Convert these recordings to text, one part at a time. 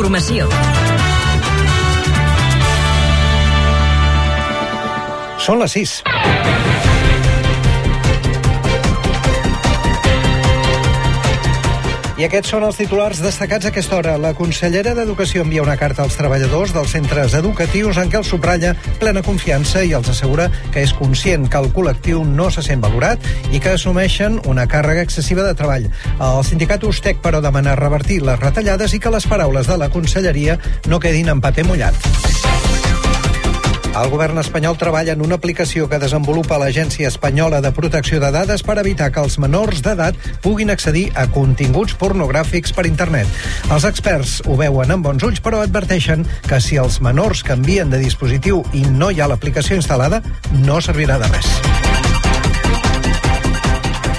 Informació. Són les 6. I aquests són els titulars destacats a aquesta hora. La consellera d'Educació envia una carta als treballadors dels centres educatius en què els subratlla plena confiança i els assegura que és conscient que el col·lectiu no se sent valorat i que assumeixen una càrrega excessiva de treball. El sindicat Ustec, però, demana revertir les retallades i que les paraules de la conselleria no quedin en paper mullat. El govern espanyol treballa en una aplicació que desenvolupa l'Agència Espanyola de Protecció de Dades per evitar que els menors d'edat puguin accedir a continguts pornogràfics per internet. Els experts ho veuen amb bons ulls, però adverteixen que si els menors canvien de dispositiu i no hi ha l'aplicació instal·lada, no servirà de res.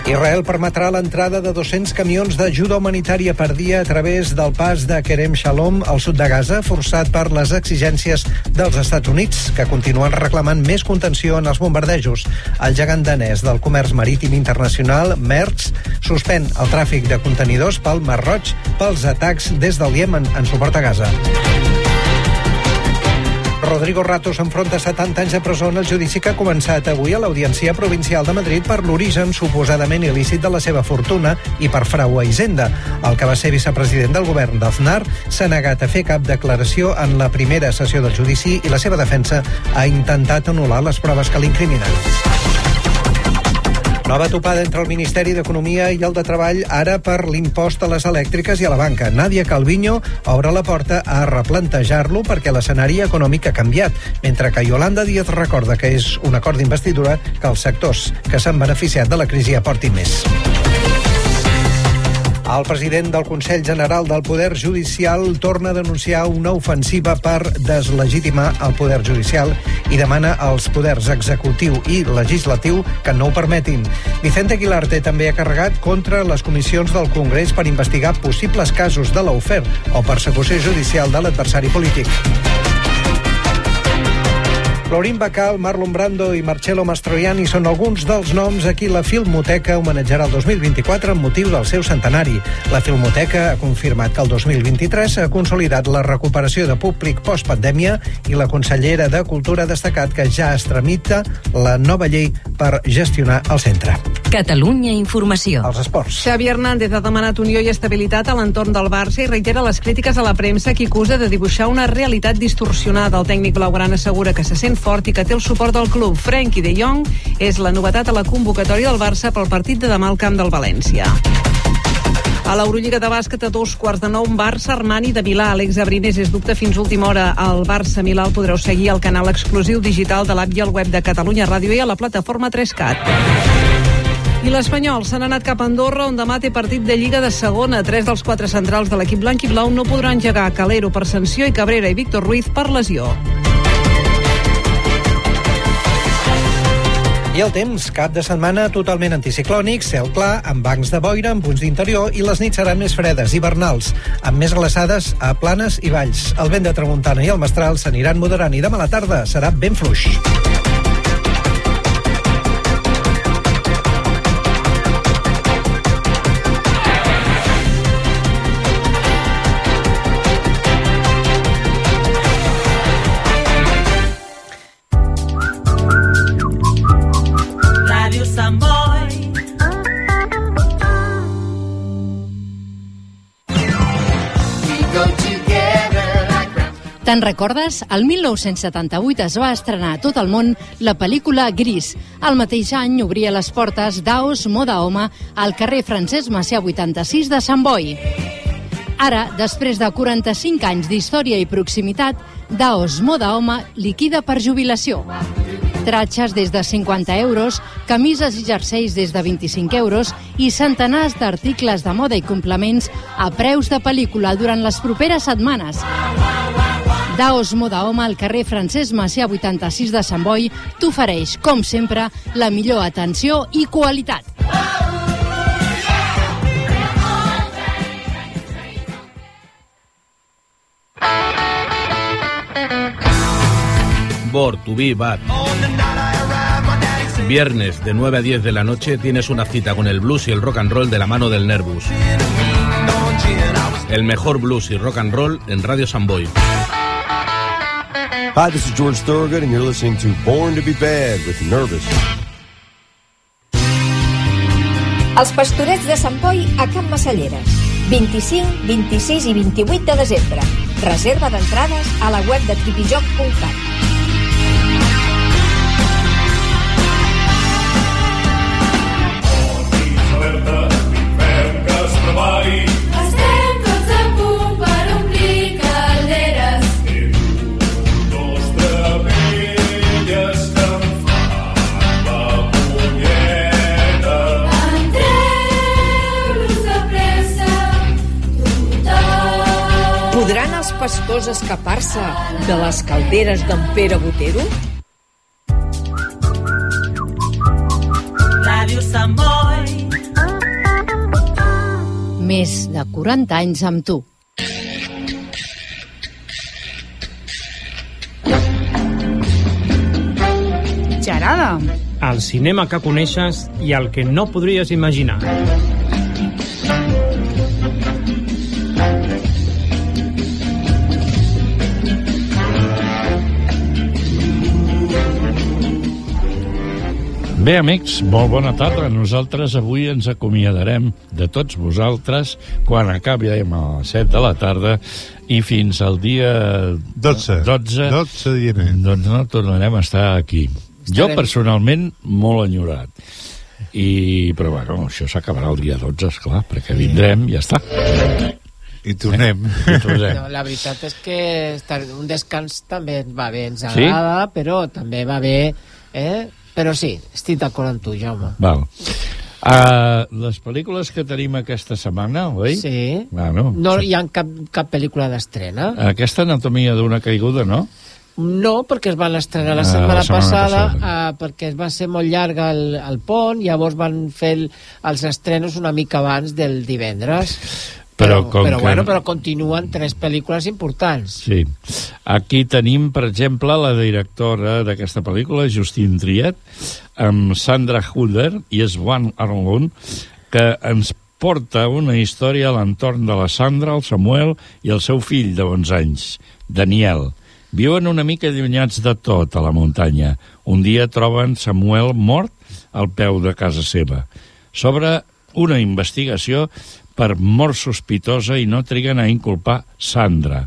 Israel permetrà l'entrada de 200 camions d'ajuda humanitària per dia a través del pas de Kerem Shalom al sud de Gaza, forçat per les exigències dels Estats Units, que continuen reclamant més contenció en els bombardejos. El gegant danès del comerç marítim internacional, Merckx, suspèn el tràfic de contenidors pel Mar Roig pels atacs des del Iemen en suport a Gaza. Rodrigo Rato s'enfronta a 70 anys de presó en el judici que ha començat avui a l'Audiència Provincial de Madrid per l'origen suposadament il·lícit de la seva fortuna i per frau a Hisenda. El que va ser vicepresident del govern d'Aznar s'ha negat a fer cap declaració en la primera sessió del judici i la seva defensa ha intentat anul·lar les proves que l'incriminen. Nova topada entre el Ministeri d'Economia i el de Treball ara per l'impost a les elèctriques i a la banca. Nàdia Calviño obre la porta a replantejar-lo perquè l'escenari econòmic ha canviat, mentre que Yolanda Díaz recorda que és un acord d'investidura que els sectors que s'han beneficiat de la crisi aportin més. El president del Consell General del Poder Judicial torna a denunciar una ofensiva per deslegitimar el Poder Judicial i demana als poders executiu i legislatiu que no ho permetin. Vicente Aguilarte també ha carregat contra les comissions del Congrés per investigar possibles casos de l'ofer o persecució judicial de l'adversari polític. Florín Bacal, Marlon Brando i Marcello Mastroianni són alguns dels noms a qui la Filmoteca homenatjarà el 2024 amb motiu del seu centenari. La Filmoteca ha confirmat que el 2023 ha consolidat la recuperació de públic postpandèmia i la consellera de Cultura ha destacat que ja es tramita la nova llei per gestionar el centre. Catalunya Informació. Els esports. Xavi Hernández ha demanat unió i estabilitat a l'entorn del Barça i reitera les crítiques a la premsa que acusa de dibuixar una realitat distorsionada. El tècnic blaugrana assegura que se sent fort i que té el suport del club. Frenkie de Jong és la novetat a la convocatòria del Barça pel partit de demà al camp del València. A l'Eurolliga de bàsquet a dos quarts de nou, Barça Armani de Milà. Àlex Abrines és dubte fins última hora. Al Barça Milà el podreu seguir al canal exclusiu digital de l'app i al web de Catalunya Ràdio i a la plataforma 3CAT. I l'Espanyol n'ha anat cap a Andorra, on demà té partit de Lliga de segona. Tres dels quatre centrals de l'equip blanc i blau no podran engegar Calero per sanció i Cabrera i Víctor Ruiz per lesió. I el temps, cap de setmana totalment anticiclònic, cel clar, amb bancs de boira, amb punts d'interior, i les nits seran més fredes, hivernals, amb més glaçades a planes i valls. El vent de tramuntana i el mestral s'aniran moderant i demà a la tarda serà ben fluix. Te'n recordes? El 1978 es va estrenar a tot el món la pel·lícula Gris. El mateix any obria les portes d'Aos Moda Home al carrer Francesc Macià 86 de Sant Boi. Ara, després de 45 anys d'història i proximitat, Daos Moda Home liquida per jubilació. Tratxes des de 50 euros, camises i jerseis des de 25 euros i centenars d'articles de moda i complements a preus de pel·lícula durant les properes setmanes. Daos Moda Home al carrer Francesc Macià 86 de Sant Boi t'ofereix, com sempre, la millor atenció i qualitat. Bor, to be bad. Viernes de 9 a 10 de la noche tienes una cita con el blues y el rock and roll de la mano del Nervus. El mejor blues y rock and roll en Radio Samboy. Hi, this is George Thorogood, and you're listening to Born to be Bad with Nervous. Els pastorets de Sant Boi a Camp Massalleres. 25, 26 i 28 de desembre. Reserva d'entrades a la web de tripijoc.cat. pastors escapar-se de les calderes d'en Pere Botero? Ràdio Sant Boi. Més de 40 anys amb tu. Gerada. El cinema que coneixes i el que no podries imaginar. Bé, amics, molt bona tarda. Nosaltres avui ens acomiadarem de tots vosaltres quan acabi a les 7 de la tarda i fins al dia 12. 12, 12 dies. doncs no tornarem a estar aquí. Jo, personalment, molt enyorat. I, però, bueno, això s'acabarà el dia 12, esclar, perquè vindrem i ja està. I tornem. I tornem. No, la veritat és que estar, un descans també va bé, ens Sí? agrada, però també va bé... Eh? Però sí, estic d'acord amb tu, Jaume. Val. Uh, les pel·lícules que tenim aquesta setmana, oi? Sí. Bueno, No hi ha cap, cap pel·lícula d'estrena? Aquesta anatomia d'una caiguda, no? No, perquè es van estrenar la Ah, setmana, la setmana passada, passada. eh, perquè es va ser molt llarga el, el pont, llavors van fer el, els estrenos una mica abans del divendres. Però però, com però, que- bueno, però continuen tres pel·lícules importants. Sí. Aquí tenim, per exemple, la directora d'aquesta pel·lícula, Justine Triet, amb Sandra Huller i Swan Arlon, que ens porta una història a l'entorn de la Sandra, el Samuel i el seu fill de 11 anys, Daniel. Viuen una mica allunyats de tot a la muntanya. Un dia troben Samuel mort al peu de casa seva. Sobre una investigació per mort sospitosa i no triguen a inculpar Sandra.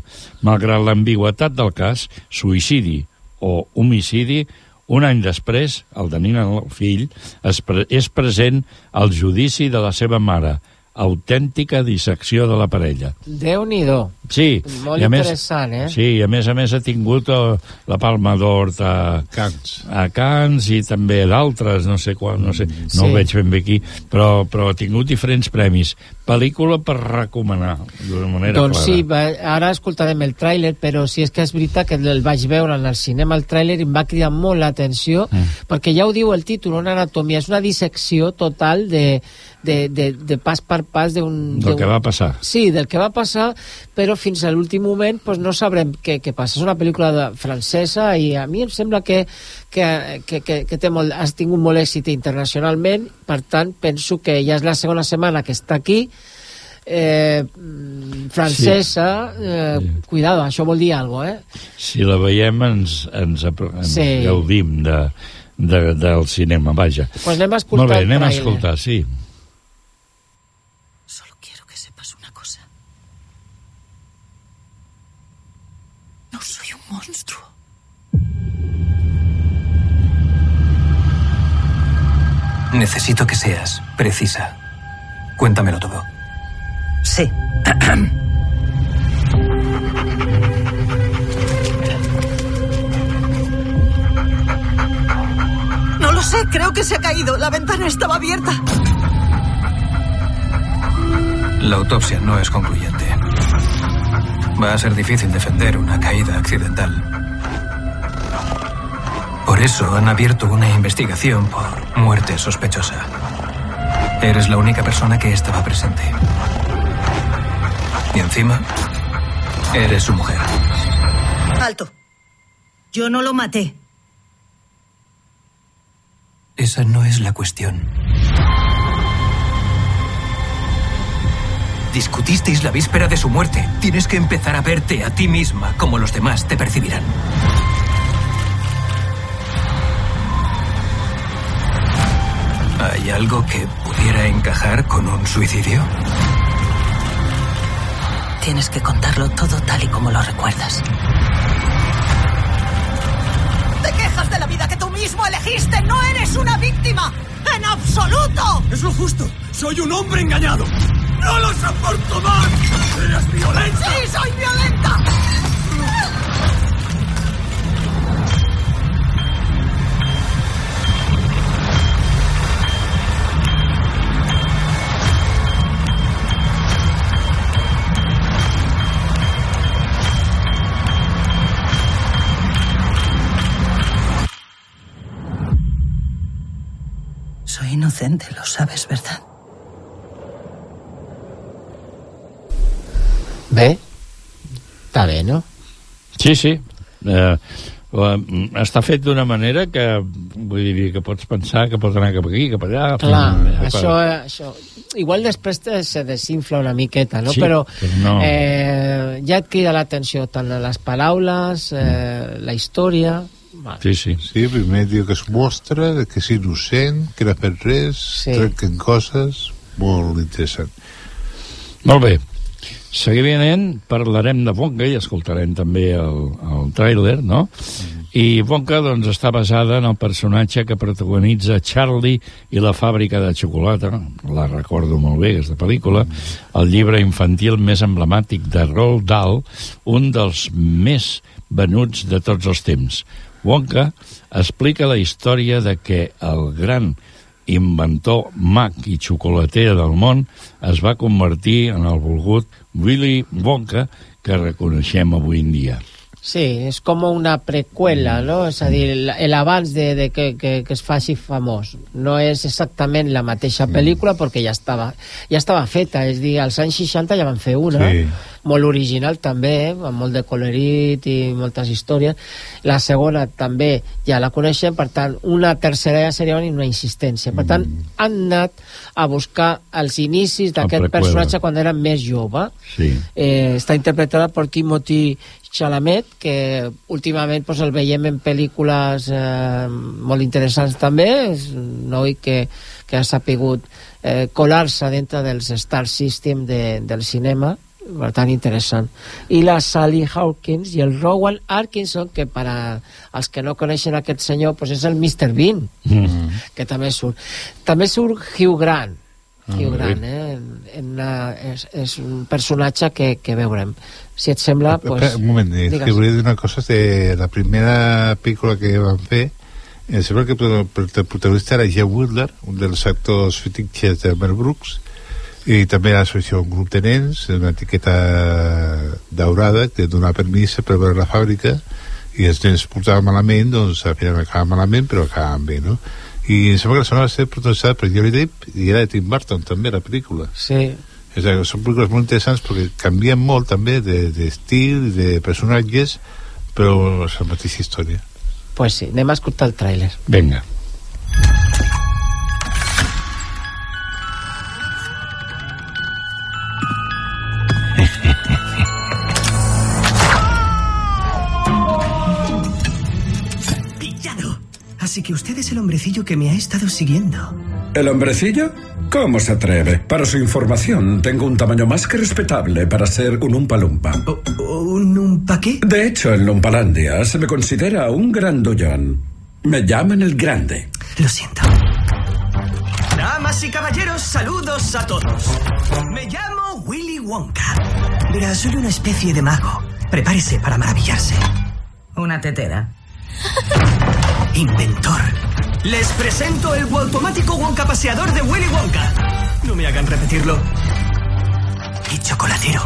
Malgrat l'ambigüetat del cas, suïcidi o homicidi, un any després, el de Nina, el fill, es pre és present al judici de la seva mare, autèntica dissecció de la parella. Déu-n'hi-do. Sí, Molt i a més, interessant, eh? Sí, i a més a més ha tingut eh, la Palma d'Or a Cans. a Cans i també d'altres, no sé quan, no sé, no Sí. ho veig ben bé aquí, però, però ha tingut diferents premis. Pel·lícula per recomanar, d'una manera Doncs clara. sí, va, ara escoltarem el tràiler, però sí és que és veritat que el vaig veure en el cinema, el tràiler, i em va cridar molt l'atenció, mm. perquè ja ho diu el títol, una anatomia, és una dissecció total de, de, de, de pas per pas d'un... Del que va passar. Sí, del que va passar, però fins a l'últim moment pues, no sabrem què, què passa. És una pel·lícula de, francesa i a mi em sembla que, que, que, que, que té molt, has tingut molt èxit internacionalment, per tant, penso que ja és la segona setmana que està aquí, eh, mm, francesa, eh, cuidado, això vol dir alguna cosa, eh? Si la veiem ens, ens, ens Sí. gaudim de, de, del cinema, vaja. Pues anem a escoltar Molt bé, anem a escoltar, sí. Necesito que seas precisa. Cuéntamelo todo. Sí. No lo sé, creo que se ha caído. La ventana estaba abierta. La autopsia no es concluyente. Va a ser difícil defender una caída accidental. Por eso han abierto una investigación por muerte sospechosa. Eres la única persona que estaba presente. Y encima, eres su mujer. Alto. Yo no lo maté. Esa no es la cuestión. Discutisteis la víspera de su muerte. Tienes que empezar a verte a ti misma como los demás te percibirán. ¿Hay algo que pudiera encajar con un suicidio? Tienes que contarlo todo tal y como lo recuerdas. Te quejas de la vida que tú mismo elegiste. No eres una víctima. En absoluto. Es lo justo. Soy un hombre engañado. ¡No lo soporto más! ¡Eres violenta! Sí, soy violenta. Inocente, lo sabes, ¿verdad? Bé, està bé, no? Sí, sí. Eh, eh, està fet d'una manera que vull dir que pots pensar que pot anar cap aquí, cap allà. Clar, cap- això, això... Igual després te- se desinfla una miqueta, no? Sí, però però no. eh, ja et crida l'atenció tant les paraules, eh, la història... Sí, sí. Sí, primer diu que es mostra, que és innocent, que no ha fet res, Sí. sí. trenquen coses, molt interessant. Molt bé. Seguidament parlarem de Wonka i escoltarem també el, el tràiler, no? I Wonka doncs, està basada en el personatge que protagonitza Charlie i la fàbrica de xocolata, la recordo molt bé, aquesta pel·lícula, el llibre infantil més emblemàtic de Roald Dahl, un dels més venuts de tots els temps. Wonka explica la història de que el gran inventor, mag i xocolater del món, es va convertir en el volgut Willy Wonka que reconeixem avui en dia. Sí, és com una preqüela, no? És a dir, el- l'abans de, de que, que, que es faci famós. No és exactament la mateixa pel·lícula perquè ja estava, ja estava feta, és dir, als anys 60 ja van fer una, Sí. molt original també, eh? amb molt de colorit i moltes històries. La segona també ja la coneixem, per tant, una tercera ja seria una insistència. Per tant, han anat a buscar els inicis d'aquest personatge quan era més jove. Sí. Eh, està interpretada per Timothy Chalamet, que últimament pues, el veiem en pel·lícules eh, molt interessants també, és un noi que, que ha sapigut eh, colar-se dintre dels star system de, del cinema, per tant interessant. I la Sally Hawkins i el Rowan Atkinson, que per a els que no coneixen aquest senyor, pues és el Mr. Bean, Mm. que també surt. També surt Hugh Grant, Hugh molt Grant, eh? En, en una, és, és un personatge que, que veurem. Si et sembla, pues, un moment, digues. que volia dir una cosa de la primera pel·lícula que van fer em sembla que el protagonista era Jeff Whitler, un dels actors fetitxes de Mel Brooks i també l'associació un grup de nens una etiqueta daurada que donava permís per veure la fàbrica i els nens portaven malament doncs al final acabaven malament però acabaven bé no? I em sembla que la segona va ser protagonitzada per Johnny Depp i era de Tim Burton també la pel·lícula Sí. és a dir, són pel·lícules molt interessants perquè canvien molt també de- d'estil, de, de personatges, però és la mateixa història. Pues sí, anem a escoltar el tràiler. Vinga. Así que usted es el hombrecillo que me ha estado siguiendo. ¿El hombrecillo? ¿Cómo se atreve? Para su información, tengo un tamaño más que respetable para ser un umpalumpa. ¿Un umpa qué? De hecho, en Lumpalandia se me considera un grandullón. Me llaman el grande. Lo siento. Damas y caballeros, saludos a todos. Me llamo Willy Wonka. Verá, soy una especie de mago. Prepárese para maravillarse. Una tetera. Inventor. Les presento el automático Wonka paseador de Willy Wonka. No me hagan repetirlo. Y chocolatero.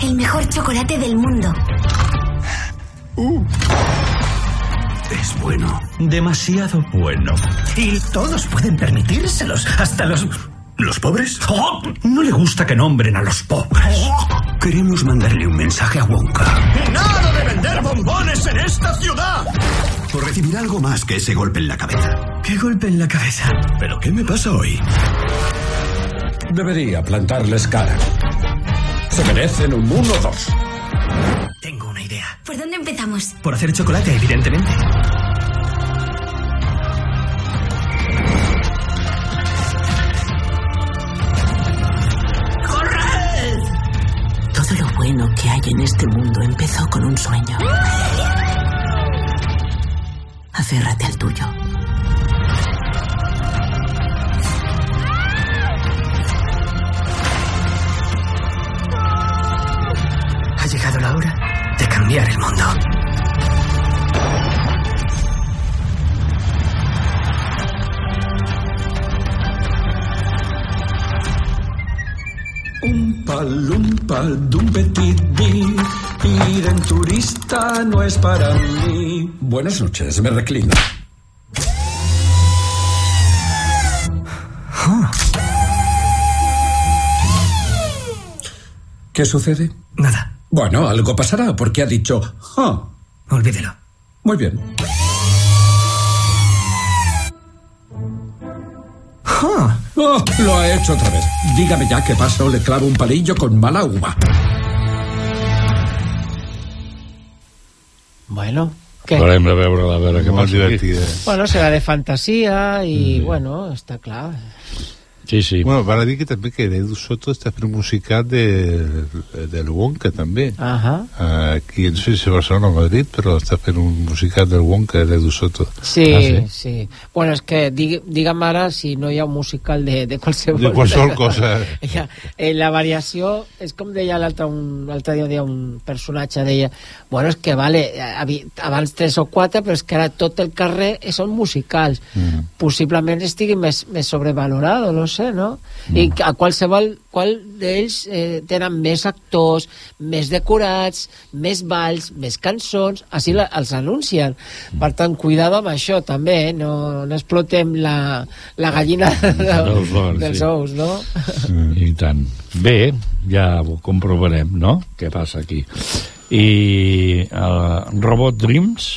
El mejor chocolate del mundo. Es bueno. Demasiado bueno. Y todos pueden permitírselos, hasta los... ¿Los pobres? ¡Oh! No le gusta que nombren a los pobres. Queremos mandarle un mensaje a Wonka. ¡Nada de vender bombones en esta ciudad! O recibirá algo más que ese golpe en la cabeza. ¿Qué golpe en la cabeza? ¿Pero qué me pasa hoy? Debería plantarles cara. Se merecen un 1-2. Tengo una idea. ¿Por dónde empezamos? Por hacer chocolate, evidentemente. Hay en este mundo empezó con un sueño. Aférrate al tuyo. Ha llegado la hora de cambiar el mundo. Un pal, un pal d'un petit en turista no es para mí. Buenas noches, me reclino. ¿Qué sucede? Nada. Bueno, algo pasará porque ha dicho "Ah". Olvídelo. Muy bien. Ah. Oh, lo ha hecho otra vez. Dígame ya qué pasa o le clavo un palillo con mala uva. Bueno, què? Haurem de veure-la, a veure què Molt passa aquí. divertida. Bueno, serà de fantasia i, bueno, està clar. Sí, sí. Bueno, val a dir que també que Edu Soto està fent un musical de, del Wonka, també. Ahà. Aquí, no sé si a Barcelona o Madrid, però està fent un musical del Wonka, d'Edu Soto. Sí, Ah, sí, sí. Bueno, és que dig, digue'm ara si no hi ha un musical de, de qualsevol... De qualsevol cosa. Ja, eh, la variació, és com deia l'altre dia, deia un personatge, deia, bueno, és que vale, abans tres o quatre, però és que ara tot el carrer són musicals. Mm. Possiblement estigui més, més sobrevalorado, no sé, no? I a qualsevol, qual d'ells eh, tenen més actors, més decorats, més balls, més cançons, així la, els anuncien. Per tant, cuidado amb això, també, eh? no, no explotem la, la gallina Dels ous, dels sí. ous, no? I tant. Bé, ja ho comprovarem, no?, què passa aquí. I uh, Robot Dreams,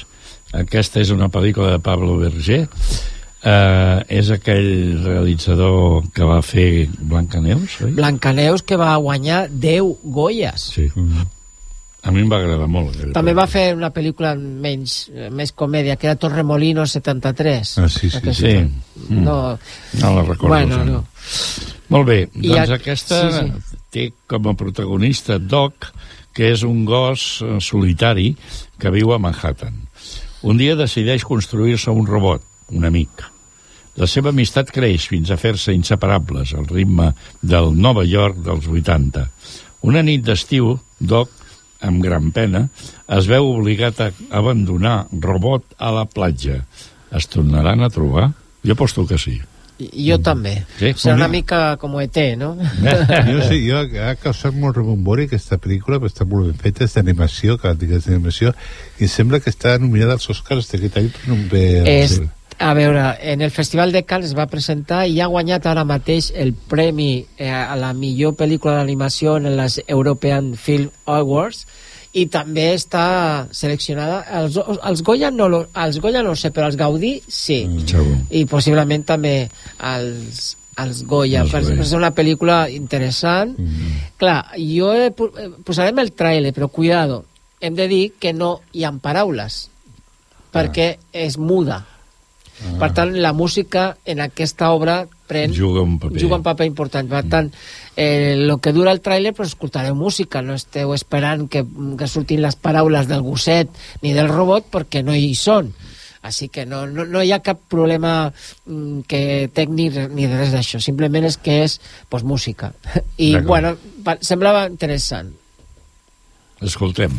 aquesta és una pel·lícula de Pablo Berger, uh, és aquell realitzador que va fer Blancaneus, oi? Blancaneus que va guanyar 10 Goyes. Sí. A mi em va agradar molt. També va fer una pel·lícula menys, eh, més comèdia, que era Torremolino 73. Ah, sí, sí, Aquesta. sí. Mm. No, No la recordo. Bueno, sí. no. Molt bé, I doncs a- aquesta sí, sí. té com a protagonista Doc, que és un gos eh, solitari que viu a Manhattan. Un dia decideix construir-se un robot, un amic. La seva amistat creix fins a fer-se inseparables al ritme del Nova York dels 80. Una nit d'estiu, Doc, amb gran pena, es veu obligat a abandonar Robot a la platja. Es tornaran a trobar? Jo aposto que sí. Jo també. Sí? Serà una mica com ET, no? jo no sé, jo ha causat molt rebombori aquesta pel·lícula, però està molt ben feta, és d'animació, que és d'animació, i sembla que està nominada als Oscars d'aquest any, però no em ve... És, a veure, en el Festival de Cannes es va presentar i ha guanyat ara mateix el premi eh, a la millor pel·lícula d'animació en les European Film Awards i també està seleccionada. Els, els Goya no, lo- els Goya no sé, però els Gaudí sí. Segur. i possiblement també els, els Goya, Els per, per ser una pel·lícula interessant. Clar, jo he, eh, posarem el trailer però cuidado, hem de dir que no hi ha paraules perquè és muda Ah. per tant, la música en aquesta obra pren, Juga un paper. juga un paper important. Per tant, eh, el que dura el tràiler, però escoltareu música, no esteu esperant que, que surtin les paraules del gosset ni del robot, perquè no hi són. Així que no, no, no hi ha cap problema mm, que tècnic ni res d'això. Simplement és que és pues, música. I, bueno, va- semblava interessant. Escoltem.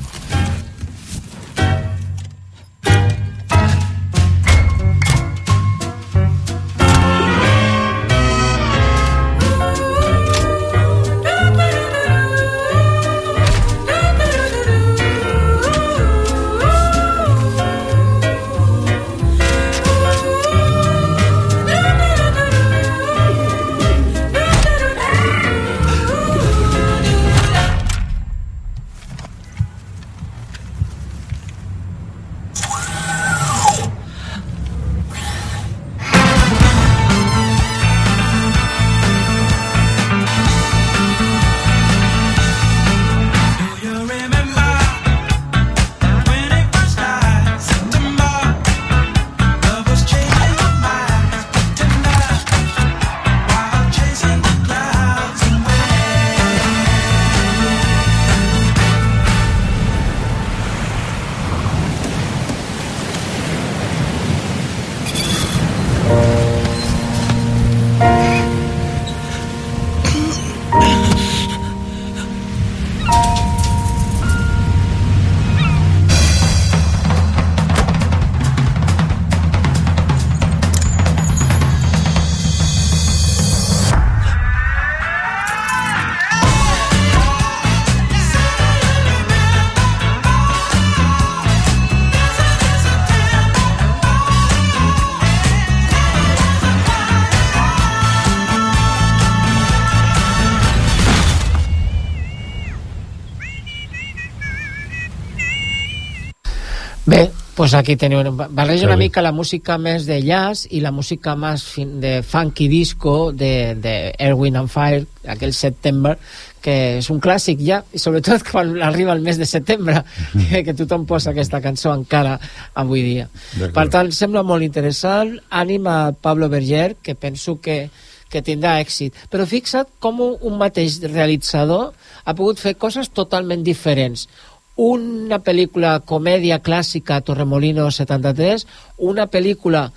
Pues aquí teniu, barreja una mica la música més de jazz i la música més de funky disco de, de Erwin and Fire, aquell September, que és un clàssic ja, i sobretot quan arriba el mes de setembre, que, que tothom posa aquesta cançó encara avui dia. Per tant, sembla molt interessant. Ànima a Pablo Berger, que penso que, que tindrà èxit. Però fixa't com un, un mateix realitzador ha pogut fer coses totalment diferents. Una pel·lícula comèdia clàssica, Torremolino 73, una pel·lícula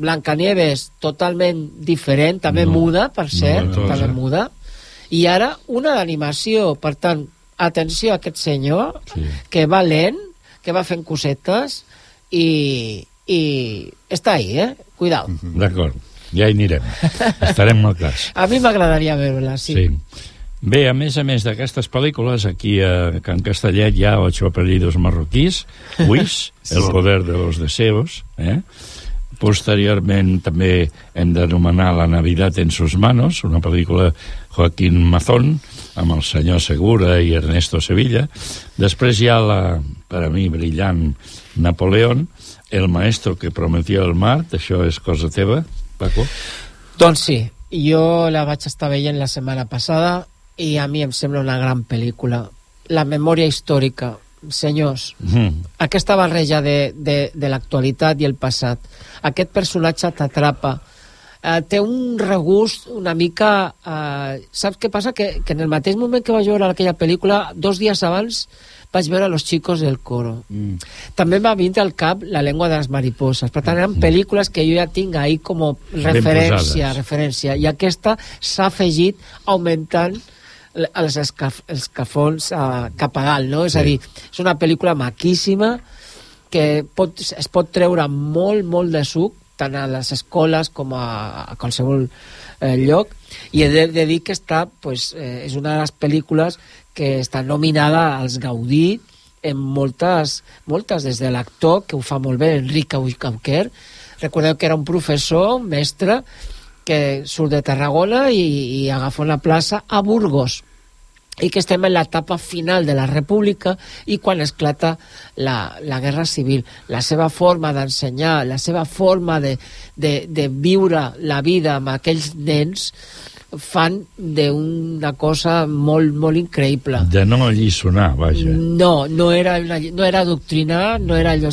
Blancanieves totalment diferent, també No, muda, per cert, no, també cosa. muda, i ara una d'animació. Per tant, atenció a aquest senyor, Sí. que va lent, que va fent cosetes, i, i està ahí, eh? Cuidao. D'acord, ja hi anirem. Estarem al cas. A mi m'agradaria veure-la, sí. Sí. Bé, a més a més d'aquestes pel·lícules, aquí a Can Castellet hi ha ocho apellidos marroquís, Wish, Sí. El poder de los deseos, eh? Posteriorment també hem d'anomenar La Navidad en sus manos, una pel·lícula Joaquín Mazón, amb el senyor Segura i Ernesto Sevilla. Després hi ha la, per a mi, brillant Napoleón, El maestro que prometió el mar, això és cosa teva, Paco? Doncs sí, jo la vaig estar veient la setmana passada i a mi em sembla una gran pel·lícula. La memòria històrica, senyors, Mm. aquesta barreja de, de, de l'actualitat i el passat, aquest personatge t'atrapa, eh, té un regust una mica... Eh, saps què passa? Que, que en el mateix moment que vaig veure aquella pel·lícula, dos dies abans vaig veure Los chicos del coro. Mm. També m'ha vingut al cap La lengua de les mariposas. Per tant, eren pel·lícules que jo ja tinc ahí com referència, referència. I aquesta s'ha afegit augmentant els escaf escafons uh, cap a dalt, no? És a dir, és una pel·lícula maquíssima que pot, es pot treure molt, molt de suc tant a les escoles com a, a qualsevol eh, lloc i he de, de dir que està, pues, eh, és una de les pel·lícules que està nominada als Gaudí en moltes, moltes des de l'actor, que ho fa molt bé, Enric Cauquer. Recordeu que era un professor, un mestre, que surt de Tarragona i, i agafa una plaça a Burgos i que estem en l'etapa final de la república i quan esclata la, la guerra civil. La seva forma d'ensenyar, la seva forma de, de, de viure la vida amb aquells nens fan d'una cosa molt, molt increïble. De no alliçonar, vaja. No, no era, una, no era doctrinar, no era allò,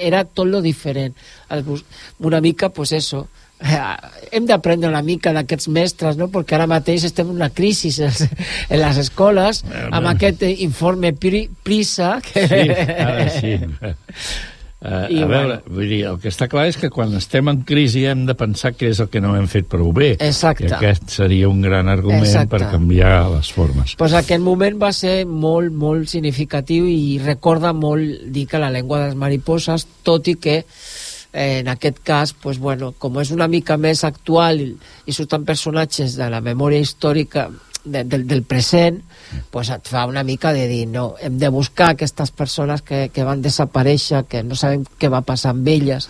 era tot lo diferent. Una mica, pues eso, hem d'aprendre una mica d'aquests mestres, no? perquè ara mateix estem en una crisi en les escoles, amb aquest eh, informe Pri- PRISA, que... Sí, ara sí. Uh, I a veure, bueno. vull dir, el que està clar és que quan estem en crisi hem de pensar què és el que no hem fet prou bé. Exacte. I aquest seria un gran argument Exacte. per canviar les formes. pues aquest moment va ser molt, molt significatiu i recorda molt dir que la llengua de les mariposas, tot i que eh, en aquest cas, pues, bueno, com és una mica més actual i, i surten personatges de la memòria històrica de, del, del present, pues et fa una mica de dir, no, hem de buscar aquestes persones que, que van desaparèixer, que no sabem què va passar amb elles,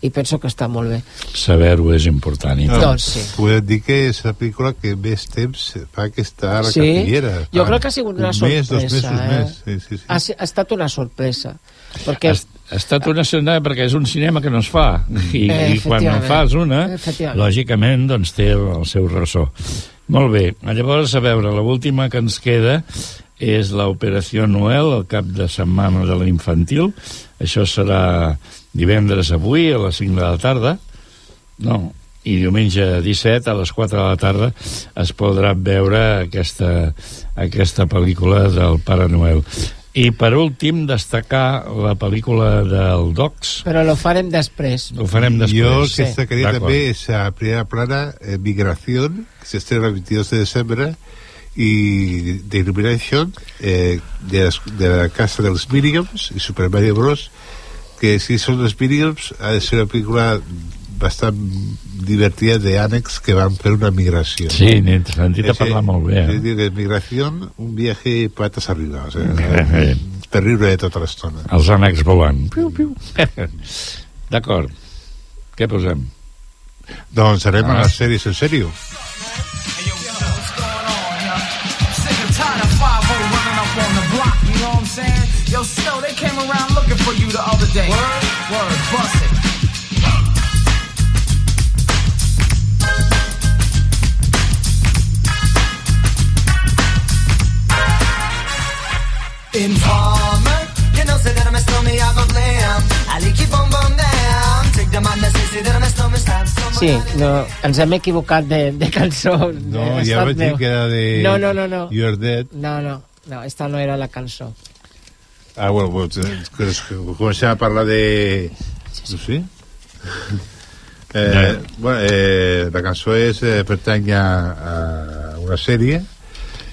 i penso que està molt bé. Saber-ho és important. I No. Doncs sí. Podem dir que és la pel·lícula que més temps fa que està a la Sí? cartellera. Jo crec que ha sigut una un sorpresa. Mes, dos mesos eh? més. Sí, sí, sí. Ha, ha estat una sorpresa. Perquè Ha, ha estat una escena perquè és un cinema que no es fa. I, Eh, i quan en fas una lògicament doncs té el, el seu ressò. Molt bé, llavors a veure l'última que ens queda és l'Operació Noel, el cap de setmana de l'infantil. Això serà divendres avui a les 5 de la tarda. No, i diumenge 17 a les 4 de la tarda es podrà veure aquesta, aquesta pel·lícula del Pare Noel i per últim destacar la pel·lícula del Docs Però lo farem després. ho farem després Jo el que destacaria D'acord. també és a primera plana eh, Migración, que s'estrena el 22 de desembre, i The Illumination, eh, de, les, de la casa dels Minions i Super Mario Bros, que si són els Minions ha de ser una pel·lícula bastant divertida d'ànecs que van fer una migració. Sí, n'he sentit a parlar molt bé, eh? És a dir, migració, un viaje patas arriba, o sigui, Eh, per riure tota l'estona. els ànecs volant piu, piu. d'acord què posem? Doncs anem a Ah. les sèries en sèrio. Sick and tired of 5 running up on the block, you know what I'm saying? Yo, Snow, they came around looking for you the other day. Word? Word, bust Sí, no, ens hem equivocat de, de cançó. No, Ha ja vaig dir que era de... No, no, no, no. You're Dead. No, no, no, esta no era la cançó. Ah, bueno, pues, eh, comencem a parlar de... No sé. Eh, bueno, eh, la cançó és, eh, pertany a, a una sèrie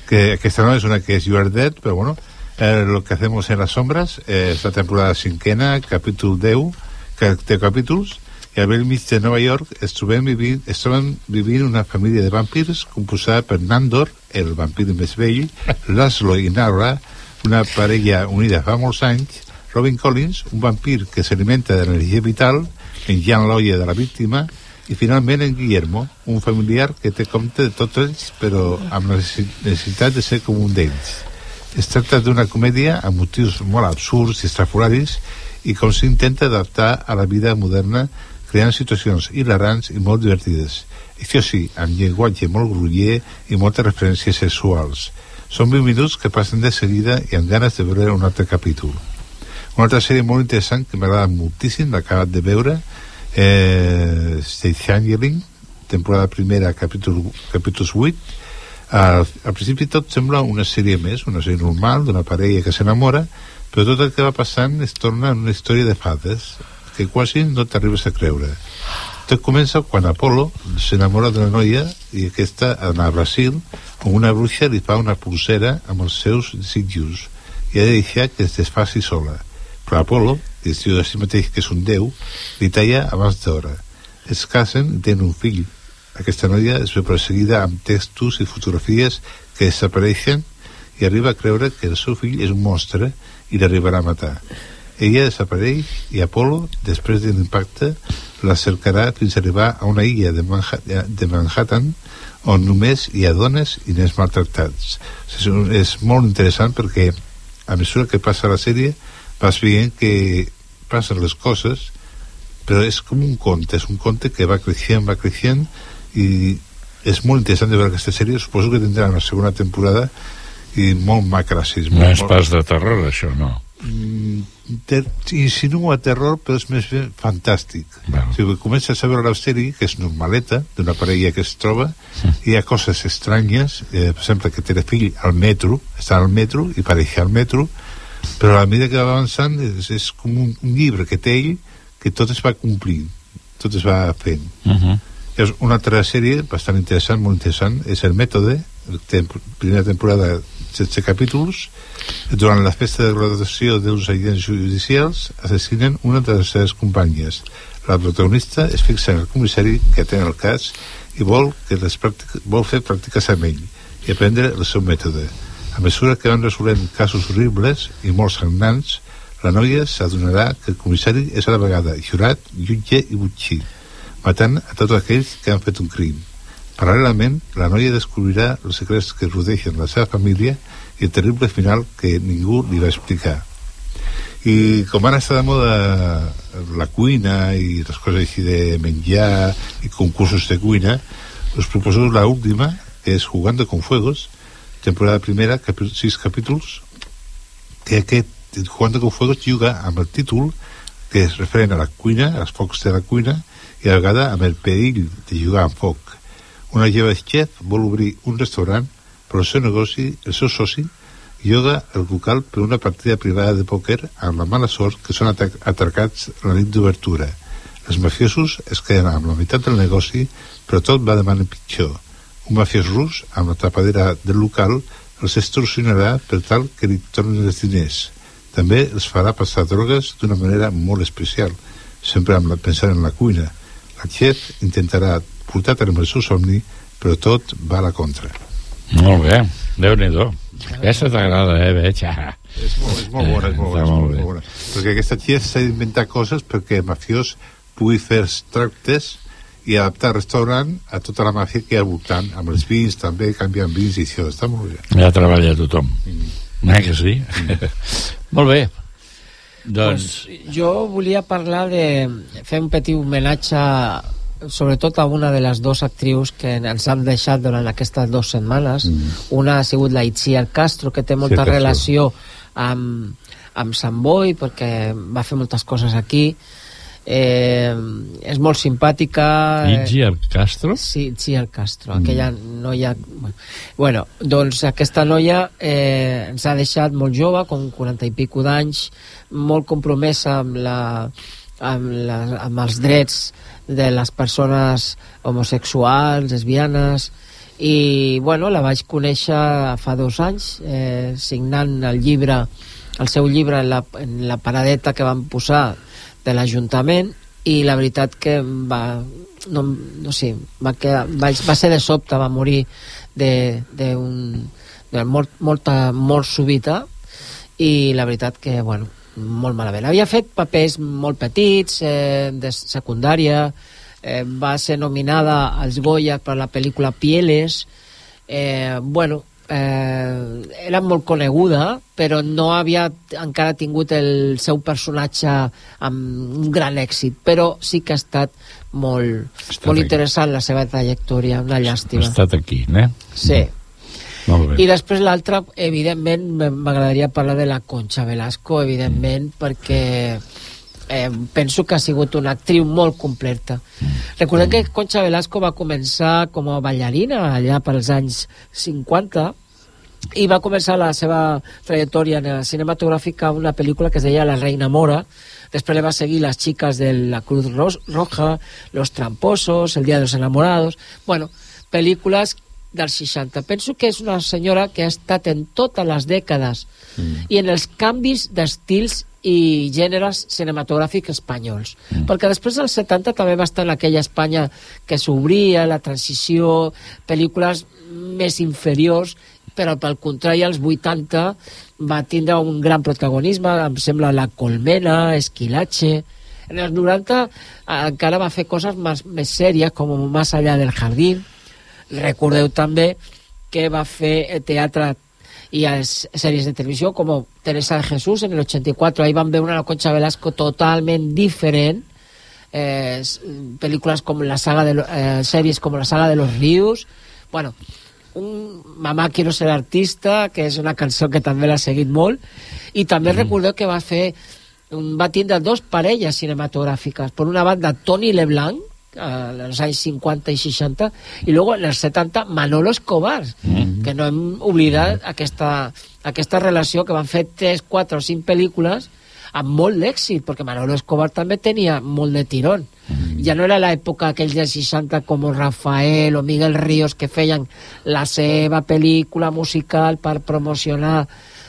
que aquesta no és una que és You Are Dead, però bueno, eh, lo que hacemos en las sombras eh, és la temporada cinquena, capítol 10, que té capítols, i al vell mig de Nova York es trobem vivint, es troben vivint una família de vampirs composada per Nandor, el vampir més vell, Laszlo i Nara, una parella unida fa molts anys, Robin Collins, un vampir que s'alimenta d'energia vital, menjant l'olla de la víctima, i finalment en Guillermo, un familiar que té compte de tots ells, però amb la necessi- necessitat de ser com un d'ells. Es tracta d'una comèdia amb motius molt absurds i estrafolaris i com s'intenta adaptar a la vida moderna creant situacions hilarants i molt divertides. Això sí, amb llenguatge molt gruller i moltes referències sexuals. Són 20 minuts que passen de seguida i amb ganes de veure un altre capítol. Una altra sèrie molt interessant que m'agrada moltíssim, l'he acabat de veure, eh, Stage Angeling, temporada primera, capítol, capítols 8. Al, al principi tot sembla una sèrie més, una sèrie normal d'una parella que s'enamora, però tot el que va passant es torna en una història de fades que quasi no t'arribes a creure. Tot comença quan Apolo s'enamora d'una noia i aquesta anar a Brasil on una bruixa li fa una pulsera amb els seus desitjos i ha de deixar que es desfaci sola. Però Apolo, que es diu a si mateix que és un déu, li talla abans d'hora. Es casen i tenen un fill. Aquesta noia es ve perseguida amb textos i fotografies que desapareixen i arriba a creure que el seu fill és un monstre i l'arribarà a matar. Ella desapareix i Apolo, després de l'impacte, la cercarà fins a arribar a una illa de, Manha de Manhattan on només hi ha dones i nens maltractats. És, és molt interessant perquè a mesura que passa la sèrie vas veient que passen les coses però és com un conte, és un conte que va creixent, va creixent i és molt interessant de veure aquesta sèrie suposo que tindrà una segona temporada i molt macracis No molt, és pas de terror, això, no. Mm, ter insinua terror però és més ben fantàstic Bueno. o sigui, comences a veure la sèrie que és normaleta d'una parella que es troba i hi ha coses estranyes eh, per exemple que té el fill al metro està al metro i pareix al metro però a la medida que va avançant és, és com un, un llibre que té ell que tot es va complint tot es va fent Uh -huh. és una altra sèrie bastant interessant, molt interessant, és El Mètode, tem primera temporada, 16 capítols. Durant la festa de graduació dels agents judicials assassinen una de les seves companyes. La protagonista es fixa en el comissari que atén el cas i vol, que les pràctiques, vol fer pràctiques amb ell i aprendre el seu mètode. A mesura que van resolent casos horribles i molt sagnants, la noia s'adonarà que el comissari és a la vegada jurat, jutge i butxí matant a tots aquells que han fet un crim. Paral·lelament, la noia descobrirà els secrets que rodeixen la seva família i el terrible final que ningú li va explicar. I com ara està de moda la cuina i les coses així de menjar i concursos de cuina, us proposo la última, que és Jugando con Fuegos, temporada primera, capi sis capítols, que aquest Jugando con Fuegos juga amb el títol que es referent a la cuina, als focs de la cuina, i a vegada amb el perill de jugar amb foc. Una jove chef vol obrir un restaurant, però el seu negoci, el seu soci, lloga el local per una partida privada de pòquer amb la mala sort que són atracats la nit d'obertura. Els mafiosos es queden amb la meitat del negoci, però tot va de manera pitjor. Un mafiós rus, amb la tapadera del local, els extorsionarà per tal que li tornin els diners. També els farà passar drogues d'una manera molt especial, sempre amb la, pensant en la cuina. La chef intentarà portar a terme el seu somni, però tot va a la contra. Molt bé, déu nhi Aquesta t'agrada, eh, veig. És molt, és molt bona, és molt, Està bona, és molt molt, bona. Perquè aquesta chef s'ha d'inventar coses perquè el mafiós pugui fer tractes i adaptar el restaurant a tota la màfia que hi ha al voltant, amb els vins també, canviant vins i això, està molt bé. Ja treballa tothom. Mm. Eh, que sí? Molt bé. Doncs... Pues jo volia parlar de... fer un petit homenatge sobretot a una de les dues actrius que ens han deixat durant aquestes dues setmanes. Mm. Una ha sigut la Itziar Castro, que té molta Castro. relació amb, amb Sant Boi, perquè va fer moltes coses aquí. Eh, és molt simpàtica. Itziar Castro? Sí, Itziar Castro, aquella noia... Bueno, doncs aquesta noia eh, ens ha deixat molt jove, com 40 i pico d'anys, molt compromesa amb, la, amb, la, amb els drets de les persones homosexuals, lesbianes, i bueno, la vaig conèixer fa dos anys, eh, signant el llibre, el seu llibre en la, en la paradeta que van posar de l'Ajuntament i la veritat que va no, no sé, va, quedar, va, va ser de sobte, va morir de, de, un, de mort, molta mort súbita i la veritat que, bueno, molt malament. Havia fet papers molt petits, eh, de secundària, eh, va ser nominada als Goya per la pel·lícula Pieles, eh, bueno, eh, era molt coneguda, però no havia encara tingut el seu personatge amb un gran èxit, però sí que ha estat molt, estat molt aquí. interessant la seva trajectòria, una Ha llàstima. estat aquí, eh? Sí. Bé. I després l'altra, evidentment, m'agradaria parlar de la Concha Velasco, evidentment, perquè eh, penso que ha sigut una actriu molt completa. Recordem que Concha Velasco va començar com a ballarina allà pels anys 50 i va començar la seva trajectòria el cinematogràfica amb una pel·lícula que es deia La reina mora. Després le va seguir Las chicas de la Cruz Roja Los tramposos, El día de los enamorados. Bueno, pel·lícules dels 60 penso que és una senyora que ha estat en totes les dècades mm. i en els canvis d'estils i gèneres cinematogràfics espanyols. Mm. Perquè després dels 70 també va estar en aquella Espanya que s'obria, la transició, pel·lícules més inferiors, però pel contrari als 80 va tindre un gran protagonisme, em sembla La Colmena, Esquilache... En els 90 eh, encara va fer coses més, més sèries, com Más allá del jardín. Recordeu també que va fer teatre i les sèries de televisió com Teresa de Jesús en el 84 ahí van veure una Concha Velasco totalment diferent eh, pel·lícules com la saga de eh, sèries com la saga de los ríos. Bueno, un Mamà quiero ser artista que és una cançó que també l'ha seguit molt. I també mm. recordeu que va fer va tindre dos parelles cinematogràfiques. Per una banda Tony Leblanc eh, en els anys 50 i 60 i luego en els 70 Manolo Escobar Mm. que no hem oblidat aquesta, aquesta relació que van fer 3, 4 o 5 pel·lícules amb molt d'èxit, perquè Manolo Escobar també tenia molt de tirón. Mm. Ja no era l'època aquells dels 60 com Rafael o Miguel Ríos que feien la seva pel·lícula musical per promocionar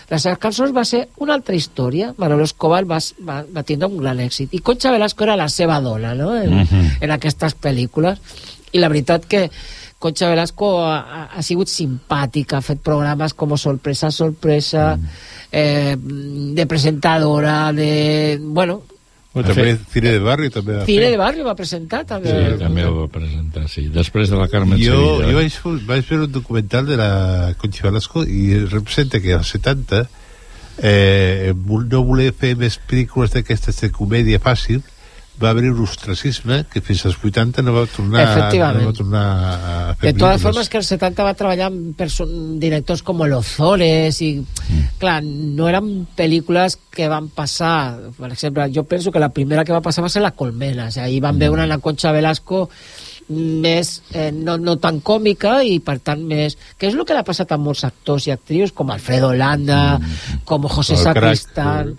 les seves cançons va ser una altra història. Manolo Escobar va, va, va tindre un gran èxit. I Concha Velasco era la seva dona, no?, en, Mhm. en aquestes pel·lícules. I la veritat que Concha Velasco ha, ha, ha sigut simpàtica, ha fet programes com Sorpresa, Sorpresa, eh, de presentadora, de... Bueno, Bueno, també Cine de Barri també va Cine fer. de Barrio va presentar també. Sí, també ho va presentar, sí. Després de la Carmen Jo, Sevilla. jo vaig, vaig veure un documental de la Concha Velasco i representa que als 70 eh, no voler fer més pel·lícules d'aquestes de comèdia fàcil va haver un ostracisme que fins als 80 no va tornar, no va tornar a fer De totes formes que als 70 va treballar amb directors com Lozores i, clar, no eren pel·lícules que van passar per exemple, jo penso que la primera que va passar va ser La Colmena, o sigui, ahir van veure la Concha Velasco més, eh, no, no tan còmica i per tant més, que és el que l'ha passat a molts actors i actrius com Alfredo Landa com José Sacristán.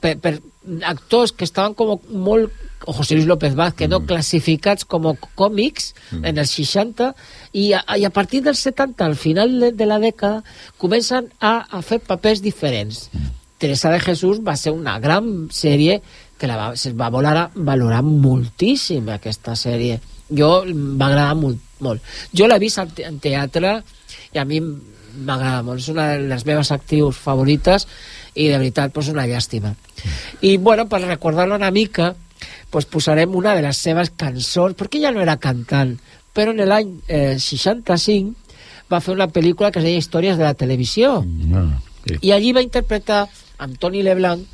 per, per actors que estaven com molt o José Luis López Vázquez, no? classificats com còmics en els 60 i a, i a partir dels 70 al final de, de la dècada comencen a, a fer papers diferents. Teresa de Jesús va ser una gran sèrie que la va, se va valorar, valorar moltíssim aquesta sèrie. Jo em va agradar molt, molt. jo l'he vist en te- en teatre i a mi m'agrada molt, és una de les meves actrius favorites i de veritat pues, una llàstima. I bueno, per recordar-lo una mica pues, posarem una de les seves cançons perquè ella no era cantant però en l'any eh, 65 va fer una pel·lícula que es deia Històries de la televisió. Ah, sí. i allí va interpretar amb Tony Leblanc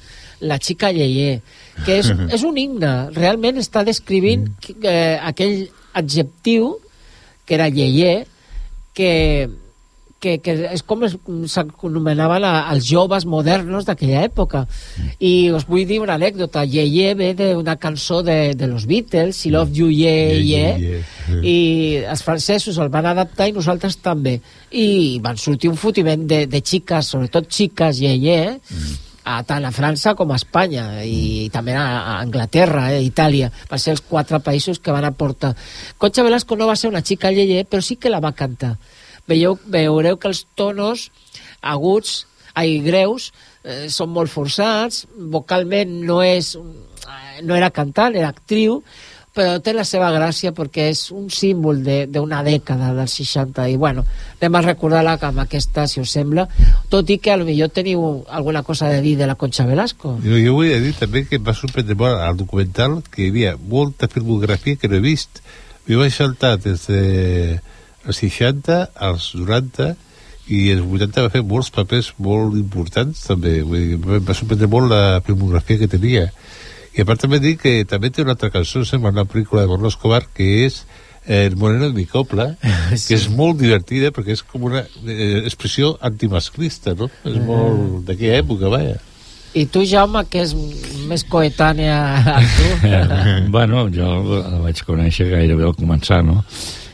la xica Yeye, que és, és un himne, realment està descrivint eh, aquell adjectiu que era Yeye, que, que, que és com es- s'anomenaven a- els joves modernos d'aquella època. I us vull dir una anècdota. Ye Ye ve d'una cançó de, de los Beatles, I Love You Ye Ye, i els francesos el van adaptar i nosaltres també. I van sortir un fotiment de, de xiques, sobretot xiques Ye Ye, a, tant a França com a Espanya i també a, a Anglaterra, eh, Itàlia van ser els quatre països que van aportar Concha Velasco no va ser una xica lleie però sí que la va cantar Veieu, veureu que els tonos aguts, ai, greus eh, són molt forçats vocalment no és eh, no era cantant, era actriu però té la seva gràcia perquè és un símbol de- d'una dècada dels 60 i bueno, anem a recordar-la amb aquesta si us sembla, tot i que potser teniu alguna cosa de dir de la Concha Velasco Jo, jo vull dir també que em va sorprendre molt al documental que hi havia molta filmografia que no he vist. Jo vaig saltar des de els 60 als 90 i els 80 va fer molts papers molt importants també. Vull dir, em va sorprendre molt la filmografia que tenia. I a part també dic que també té una altra cançó, sembla una pel·lícula de Manolo Escobar, que és eh, El moreno de mi copla, sí. que és molt divertida perquè és com una eh, expressió antimasclista, no? És molt d'aquella època, vaja. i tu Jaume que és més coetània a tu bueno, jo la vaig conèixer gairebé al començar, no?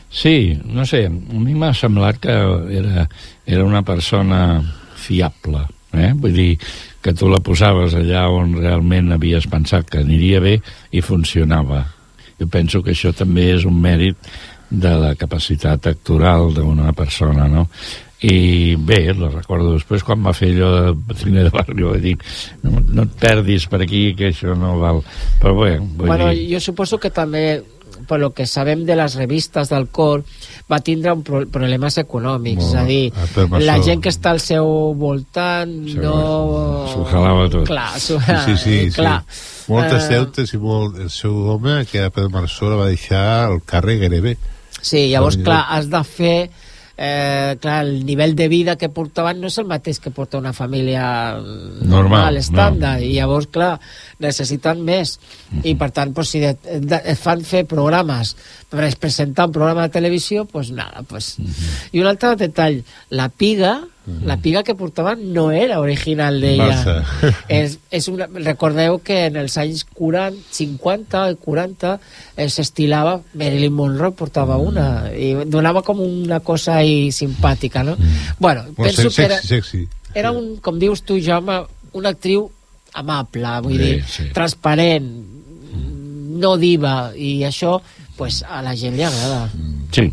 Sí, no sé, a mi m'ha semblat que era, era una persona fiable, eh? Vull dir, que tu la posaves allà on realment havies pensat que aniria bé i funcionava. Jo penso que això també és un mèrit de la capacitat actoral d'una persona, no? I bé, la recordo després quan va fer allò de Patrina de Barrio, dir, no, no et perdis per aquí, que això no val. Però bé, vull bueno, dir... jo suposo que també per lo que sabem de les revistes del cor va tindre un pro problemes econòmics Molt, és a dir, ah, per la això. gent que està al seu voltant no... S'ho jalava tot. clar, s'ho- Sí, sí, sí. clar. Moltes Eh, deutes i molt... El seu home, que era Pedro Marzola, va deixar el càrrec gairebé. Sí, llavors, clar, has de fer... Eh, clar, el nivell de vida que portaven no és el mateix que porta una família normal, Normal, estàndard, i llavors, clar, necessiten més. I, per tant, pues, si de, de, et fan fer programes per presentar un programa de televisió, pues nada, pues... I un altre detall, la piga, la piga que portaven no era original d'ella. És, és una, recordeu que en els anys 40, 50 i 40 eh, s'estilava Marilyn Monroe portava una i donava com una cosa ahí simpàtica no? bueno, Molt penso sexy, que era, sexy. era un, com dius tu Jaume una actriu amable vull Sí, dir, sí. transparent no diva i això pues, a la gent li agrada Sí,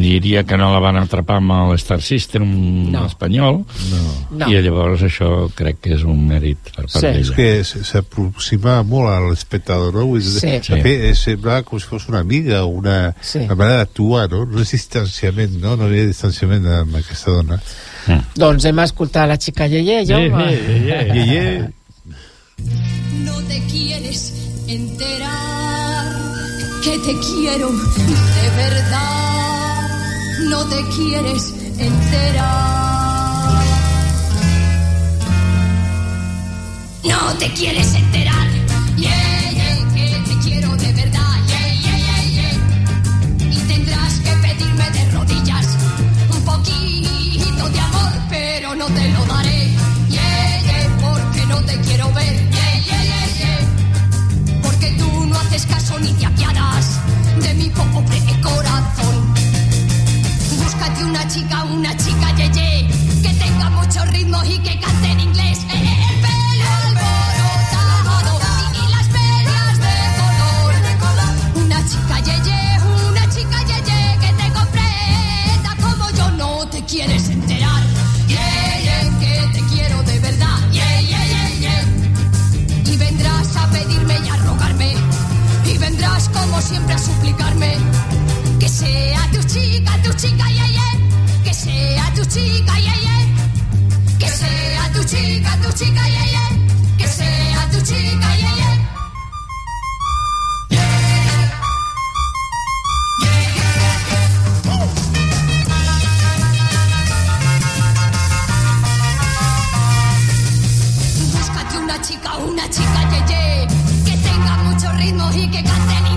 diria que no la van atrapar amb el Star System No. espanyol no. No. i llavors això crec que és un mèrit per part Sí. És d'ella. que s- s'aproxima molt a l'espectador, no? Dir, Sí. de fet, semblava com si fos una amiga, una, Sí. una manera d'actuar, no? No és distanciament, no? No hi havia distanciament amb aquesta dona. doncs hem escoltat la xica Yeye Jaume Yeye. No te quieres enterar que te quiero de verdad. No te quieres enterar. No te quieres enterar. Yeah, yeah, que te quiero de verdad. Yeah, yeah, yeah, yeah. Y tendrás que pedirme de rodillas un poquito de amor, pero no te lo daré. Yeah, yeah, porque no te quiero ver. Yeah, yeah, yeah, yeah. Porque tú no haces caso ni te apiadas de mi pobre corazón. Una chica, una chica yeye, que tenga mucho ritmo y que cante en inglés. Eh, eh, El pelo alborotado y, y las medias de color. Una chica yeye, una chica yeye, que te comprenda como yo no te quieres enterar. Yeah, que te quiero de verdad. Yeah. Y vendrás a pedirme y a rogarme. Y vendrás como siempre a suplicarme. Que sea tu chica, tu chica. Que que sea tu chica, yeah, yeah. Que sea tu chica, tu chica, yeah, yeah. Que sea tu chica, yeah, yeah. Búscate una chica, una chica, yeah, yeah. Que tenga muchos ritmos y que cante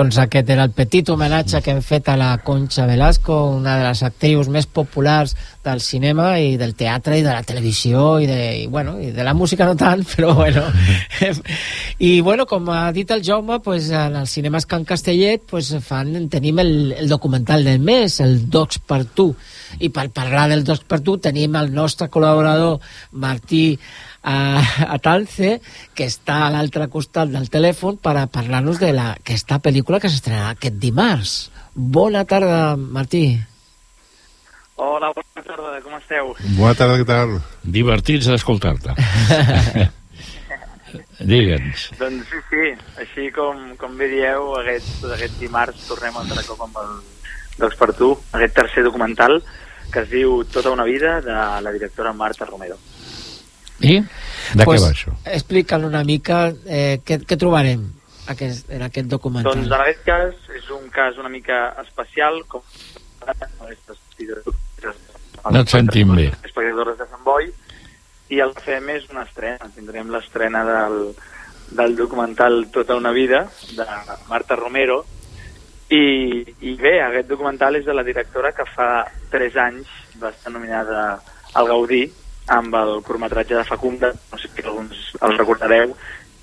Doncs aquest era el petit homenatge que hem fet a la Concha Velasco, una de les actrius més populars del cinema i del teatre i de la televisió i de, i, bueno, i de la música no tant, però bueno. I bueno, com ha dit el Jaume, pues, en els cinemes Can Castellet pues, fan, tenim el, el documental del mes, el Docs per tu. I per parlar del Docs per tu tenim el nostre col·laborador Martí a, a Tance, que està a l'altre costat del telèfon per a parlar-nos de la, aquesta pel·lícula que s'estrenarà aquest dimarts. Bona tarda, Martí. Hola, bona tarda, com esteu? Bona tarda, què tal? Divertits d'escoltar-te. Digue'ns. Doncs sí, sí, així com, com bé dieu, aquest, aquest dimarts tornem a altre cop amb el Docs per tu, aquest tercer documental que es diu Tota una vida, de la directora Marta Romero. I? De pues, què va això? Explica'l una mica eh, què, què trobarem aquest, en aquest documental. Doncs en aquest cas és un cas una mica especial, com No et sentim bé. espectadores de Sant Boi, i el que fem és una estrena. Tindrem l'estrena del, del documental Tota una vida, de Marta Romero, i, i bé, aquest documental és de la directora que fa 3 anys va estar nominada al Gaudí amb el curtmetratge de Facunda, no sé si alguns el recordareu,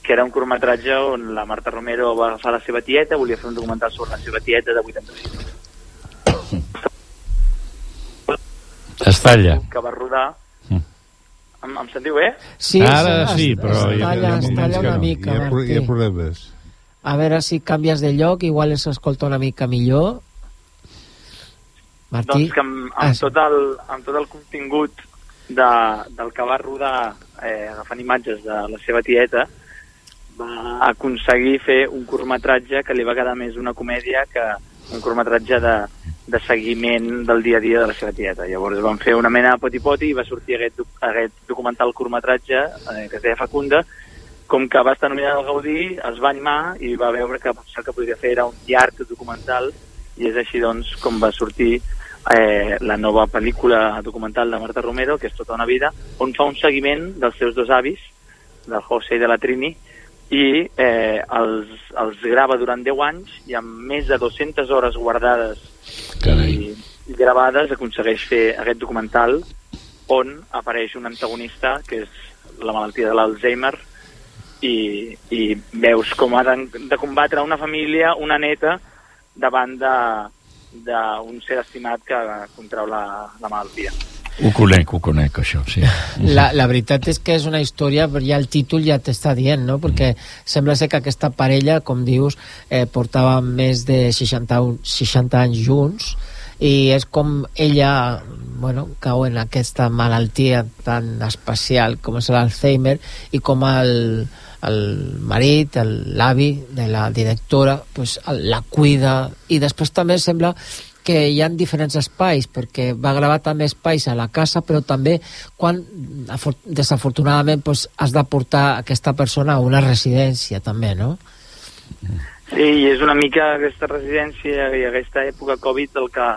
que era un curtmetratge on la Marta Romero va agafar la seva tieta, volia fer un documental sobre la seva tieta de 86 Es talla. que va rodar em, em sentiu bé? Sí, Ara sí, sí, però es hi ha- talla, hi ha es moments talla que una no. mica, Hi ha, pro- hi ha Martí. problemes. A veure si canvies de lloc, igual s'escolta una mica millor. Martí? Doncs que amb, amb, Ah, sí. tot, el, amb tot el contingut de, del que va rodar eh, agafant imatges de la seva tieta va aconseguir fer un curtmetratge que li va quedar més una comèdia que un curtmetratge de, de seguiment del dia a dia de la seva tieta. Llavors van fer una mena de poti-poti i va sortir aquest, aquest documental curtmetratge eh, que es deia Facunda com que va estar nominat al Gaudí, es va animar i va veure que el que podria fer era un llarg documental i és així doncs com va sortir eh, la nova pel·lícula documental de Marta Romero, que és Tota una vida, on fa un seguiment dels seus dos avis, del José i de la Trini, i eh, els, els grava durant 10 anys i amb més de 200 hores guardades i, i gravades aconsegueix fer aquest documental on apareix un antagonista que és la malaltia de l'Alzheimer i, i veus com ha de, de combatre una família, una neta, davant de- d'un ser estimat que contrau la, la malaltia. Ho conec, ho conec, això, sí. La, la veritat és que és una història, però ja el títol ja t'està dient, no? Perquè sembla ser que aquesta parella, com dius, eh, portava més de 60, un- 60 anys junts i és com ella bueno, cau en aquesta malaltia tan especial com és l'Alzheimer i com el, el marit, l'avi de la directora pues, la cuida i després també sembla que hi ha diferents espais, perquè va gravar també espais a la casa, però també quan afor- desafortunadament pues, has de portar aquesta persona a una residència també, no? Sí, és una mica aquesta residència i aquesta època Covid el que,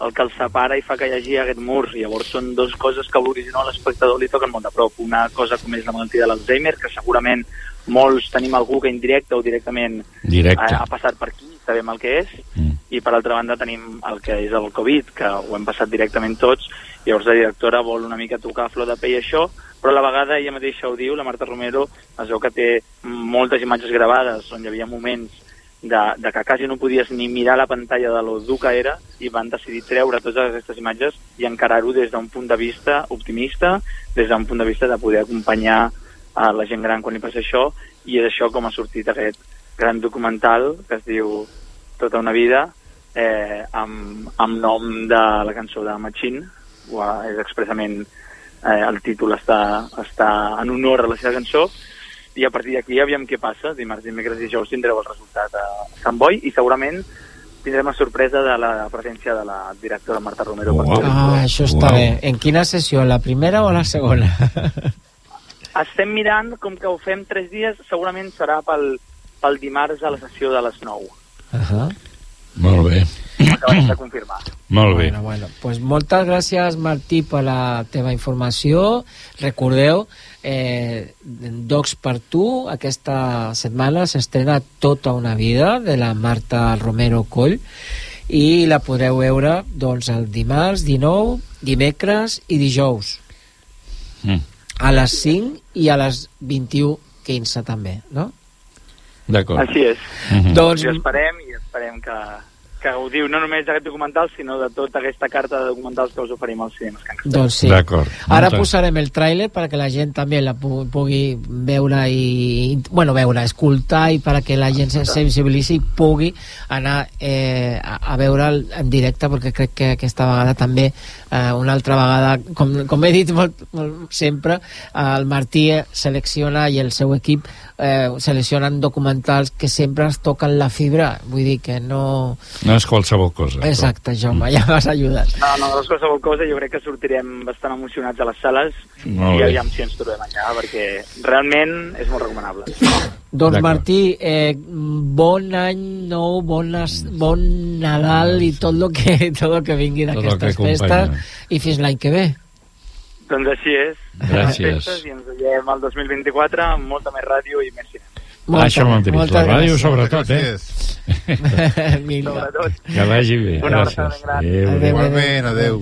el que el separa i fa que hi hagi aquest mur. Llavors són dues coses que a l'original a l'espectador li toquen molt de prop. Una cosa com és la malaltia de l'Alzheimer, que segurament molts tenim algú que indirecte o directament Directe. ha, ha passat per aquí, sabem el que és, mm. i per altra banda tenim el que és el Covid, que ho hem passat directament tots, llavors la directora vol una mica tocar flor de pell això, però a la vegada ella mateixa ho diu, la Marta Romero, es veu que té moltes imatges gravades on hi havia moments de, de que quasi no podies ni mirar la pantalla de lo dur que era i van decidir treure totes aquestes imatges i encarar-ho des d'un punt de vista optimista, des d'un punt de vista de poder acompanyar a la gent gran quan li passa això i és això com ha sortit aquest gran documental que es diu Tota una vida eh, amb, amb nom de la cançó de Machín és expressament eh, el títol està, està en honor a la seva cançó i a partir d'aquí aviam què passa dimarts, dimecres i dijous tindreu el resultat a Sant Boi i segurament tindrem la sorpresa de la presència de la directora Marta Romero per Ah, això està Uau. bé. En quina sessió, la primera o la segona? estem mirant com que ho fem tres dies segurament serà pel, pel dimarts a la sessió de les 9 Uh -huh. Molt bé. Acabem de confirmar. Molt bé. Bueno, bueno, pues moltes gràcies, Martí, per la teva informació. Recordeu, eh, Docs per tu, aquesta setmana s'estrena Tota una vida, de la Marta Romero Coll, i la podreu veure doncs, el dimarts 19, dimecres i dijous, Mm. a les 5 i a les 21.15 també, no? D'acord. Així és. Mhm. Doncs... I esperem, i esperem que, que gaudiu no només d'aquest documental, sinó de tota aquesta carta de documentals que us oferim als cinemes. Doncs sí. D'acord. Ara Moltes- posarem el tràiler perquè la gent també la pu pugui veure i... Bueno, veure, escoltar i perquè la gent se sensibilitzi i pugui anar eh, a, a veure'l en directe perquè crec que aquesta vegada també eh, una altra vegada, com, com he dit molt, molt sempre, eh, el Martí selecciona i el seu equip eh, seleccionen documentals que sempre es toquen la fibra, vull dir que no... No és qualsevol cosa. Exacte, Jaume, ja m'has ajudat. No, no, de qualsevol cosa jo crec que sortirem bastant emocionats a les sales Molt i aviam si ens trobem allà, perquè realment és molt recomanable. Doncs Martí, eh, bon any nou, bones, bon Nadal i tot el que, tot lo que vingui d'aquestes que festes i fins l'any que ve. Doncs així és. Gràcies. Festes I ens veiem el 2024 amb molta més ràdio i més cinema. Ah, això m'ho dit. La ràdio sobretot, eh? Vinga. Que vagi bé. Una Gràcies. Adéu, adéu. Igualment, adeu.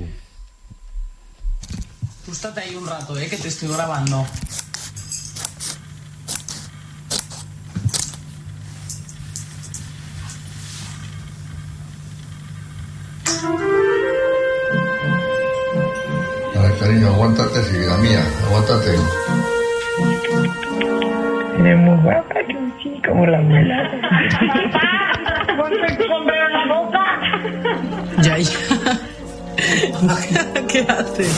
Tú estate ahí un rato, eh, que te estoy grabando. Vale, cariño, aguántate, vida mía, aguántate. Eres muy guapa, Chuchi, como la abuela. ¡Ponte tu sombrero en la boca! Ya, ya. ¿Qué haces?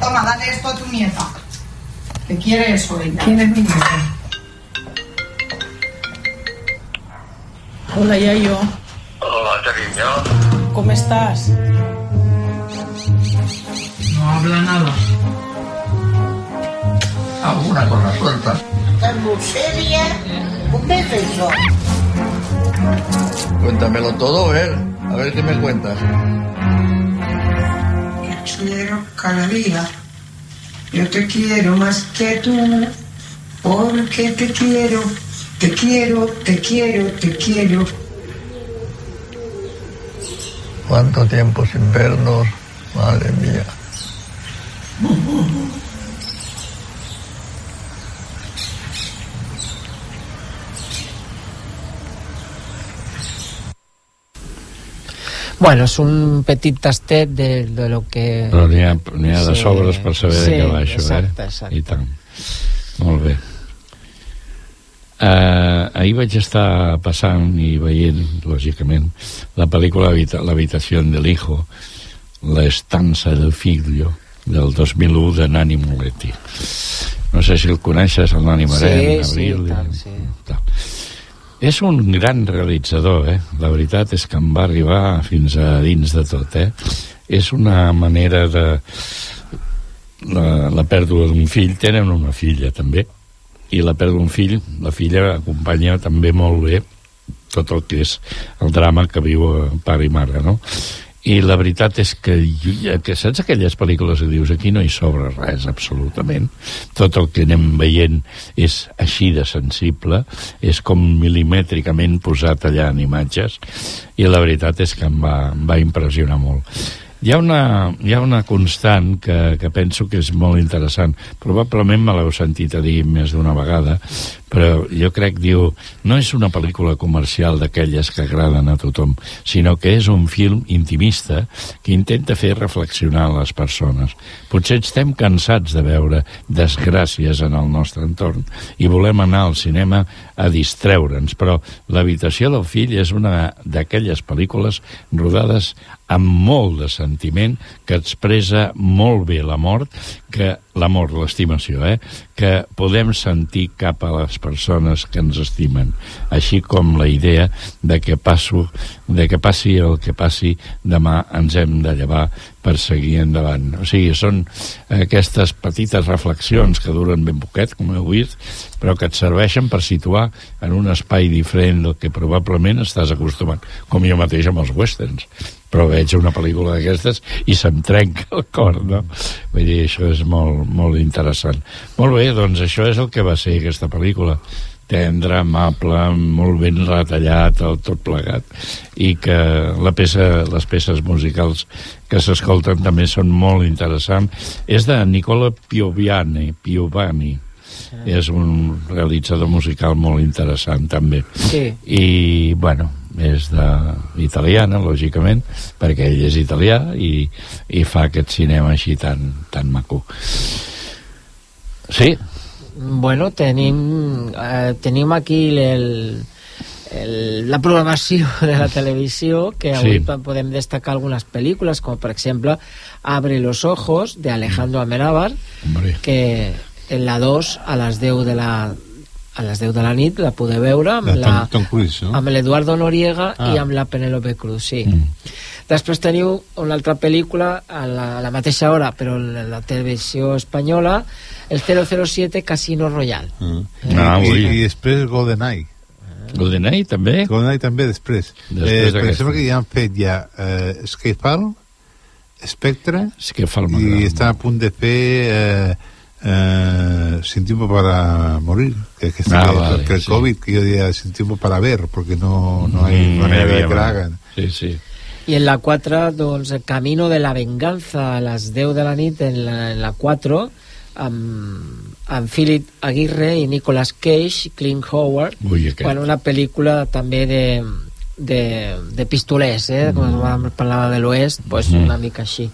Toma, dale esto a tu nieta. ¿Qué quiere eso ella? ¿Quién es mi nieta? Hola, Yayo. Hola, cariño. ¿Cómo estás? No habla nada. Alguna cosa suelta. Tan seria. Un beso. Cuéntamelo todo, ¿eh? A ver qué me cuentas. Te quiero cada día. Yo te quiero más que tú. Porque te quiero, te quiero, te quiero, te quiero. ¿Cuánto tiempo sin vernos? Madre mía. Bueno, és un petit tastet de, de lo que... Però n'hi ha, ha de Sí, sobres per saber sí, de què va això, exacte, eh? exacte. I tant. Molt bé. Uh, ahir vaig estar passant i veient, lògicament, la pel·lícula Habita- L'habitació del hijo, La estança del figlio, del 2001 de Nani Moletti. No sé si el coneixes, el Nani Marent, sí, sí, Abril... i tant, sí. És un gran realitzador, eh? La veritat és que em va arribar fins a dins de tot, eh? És una manera de... La, la pèrdua d'un fill, tenen una filla també, i la pèrdua d'un fill, la filla acompanya també molt bé tot el que és el drama que viu eh, pare i mare, no? I la veritat és que, que saps aquelles pel·lícules que dius aquí no hi sobra res, absolutament. Tot el que anem veient és així de sensible, és com milimètricament posat allà en imatges, i la veritat és que em va, em va impressionar molt. Hi ha una, hi ha una constant que, que penso que és molt interessant. Probablement me l'heu sentit a dir més d'una vegada, però jo crec, diu, no és una pel·lícula comercial d'aquelles que agraden a tothom, sinó que és un film intimista que intenta fer reflexionar les persones. Potser estem cansats de veure desgràcies en el nostre entorn i volem anar al cinema a distreure'ns, però L'habitació del fill és una d'aquelles pel·lícules rodades amb molt de sentiment, que expressa molt bé la mort, que l'amor, l'estimació, eh? que podem sentir cap a les persones que ens estimen, així com la idea de que, passo, de que passi el que passi, demà ens hem de llevar per seguir endavant. O sigui, són aquestes petites reflexions que duren ben poquet, com heu vist, però que et serveixen per situar en un espai diferent del que probablement estàs acostumat, com jo mateix amb els westerns però veig una pel·lícula d'aquestes i se'm trenca el cor, no? Vull dir, això és molt, molt interessant. Molt bé, doncs això és el que va ser aquesta pel·lícula tendre, amable, molt ben retallat, el tot plegat, i que la peça, les peces musicals que s'escolten també són molt interessants. És de Nicola Piovani, Piovani, és un realitzador musical molt interessant també. Sí. I, bueno, és de italiana, lògicament, perquè ell és italià i, i fa aquest cinema així tan, tan maco. Sí, Bueno, tenim, eh, tenim aquí el, el, la programació de la televisió que avui Sí. podem destacar algunes pel·lícules com per exemple Abre los ojos de Alejandro Amenábar Hombre. que en la 2 a les 10 de la a les 10 de la nit la poder veure amb la, Tom- Tom Cruise, no? amb l'Eduardo Noriega Ah. i amb la Penélope Cruz, sí. Mm. Després teniu una altra pel·lícula a la, a la mateixa hora, però en la televisió espanyola, el 007 Casino Royale. Mm. Ah, I, i després GoldenEye. GoldenEye també? GoldenEye també després. Després eh, per exemple que ja han fet ja eh, Skyfall, Spectre, Skyfall i estan a punt de fer eh, eh, Sin tiempo para morir, que, que, Ah, que, vale, que el sí. COVID, que yo diría Sin tiempo para ver, porque no, no hay Mm, manera de que la hagan. Sí, sí. I en la 4, doncs, el Camino de la Venganza a les 10 de la nit en la, en la 4 amb, amb Philip Aguirre i Nicolas Cage, Clint Howard Ui, aquest. bueno, una pel·lícula també de, de, de pistolers eh? com mm. parlava de l'oest pues, Mhm. una mica així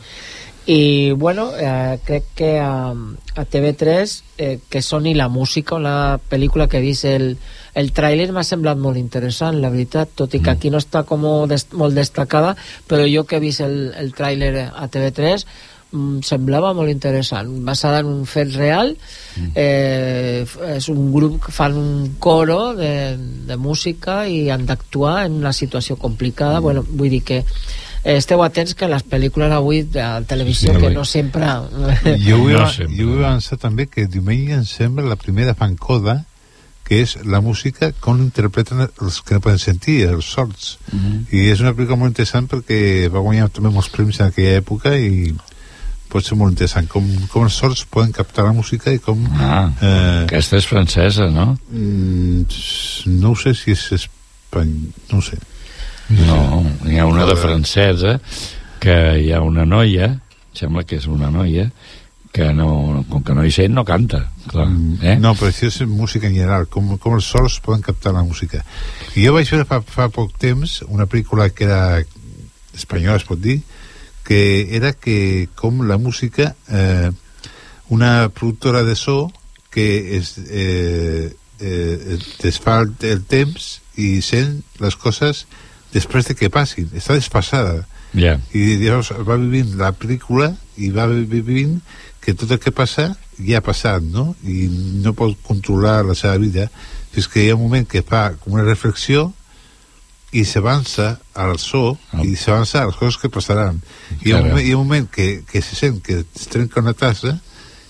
i bueno, eh, crec que a, a TV3 eh, que soni la música una pel·lícula que he vist el, el tràiler m'ha semblat molt interessant la veritat, tot i que aquí no està com des, molt destacada però jo que he vist el, el tràiler a TV3 mm, semblava molt interessant basada en un fet real. Eh, f- és un grup que fan un coro de, de música i han d'actuar en una situació complicada. Bueno, vull dir que eh, esteu atents que les pel·lícules avui de la televisió Sí, que no sempre Jo vull, No sempre. jo vull avançar també que diumenge em sembla la primera fancoda que és la música com interpreten els que no poden sentir, els sords. I és una pel·lícula molt interessant perquè va guanyar també molts premis en aquella època i pot ser molt interessant com, com els sords poden captar la música i com... Ah, eh, aquesta és francesa, no? mm, no ho sé si és espany... no ho sé. No, hi ha una de francesa que hi ha una noia, sembla que és una noia, que no, com que no hi sent, no canta, clar. Eh? No, però això és música en general, com, com els sols poden captar la música. I jo vaig veure fa, fa poc temps una pel·lícula que era espanyola, es pot dir, que era que com la música, eh, una productora de so que es, eh, eh, desfà el, el temps i sent les coses després de que passin. Està desfasada. Ja. I llavors va vivint la pel·lícula i va vi- vivint que tot el que passa ja ha passat, no? I no pot controlar la seva vida fins que hi ha un moment que fa com una reflexió i s'avança al so i s'avança a les coses que passaran i hi ha un moment, hi ha un moment que, que se sent que es trenca una tassa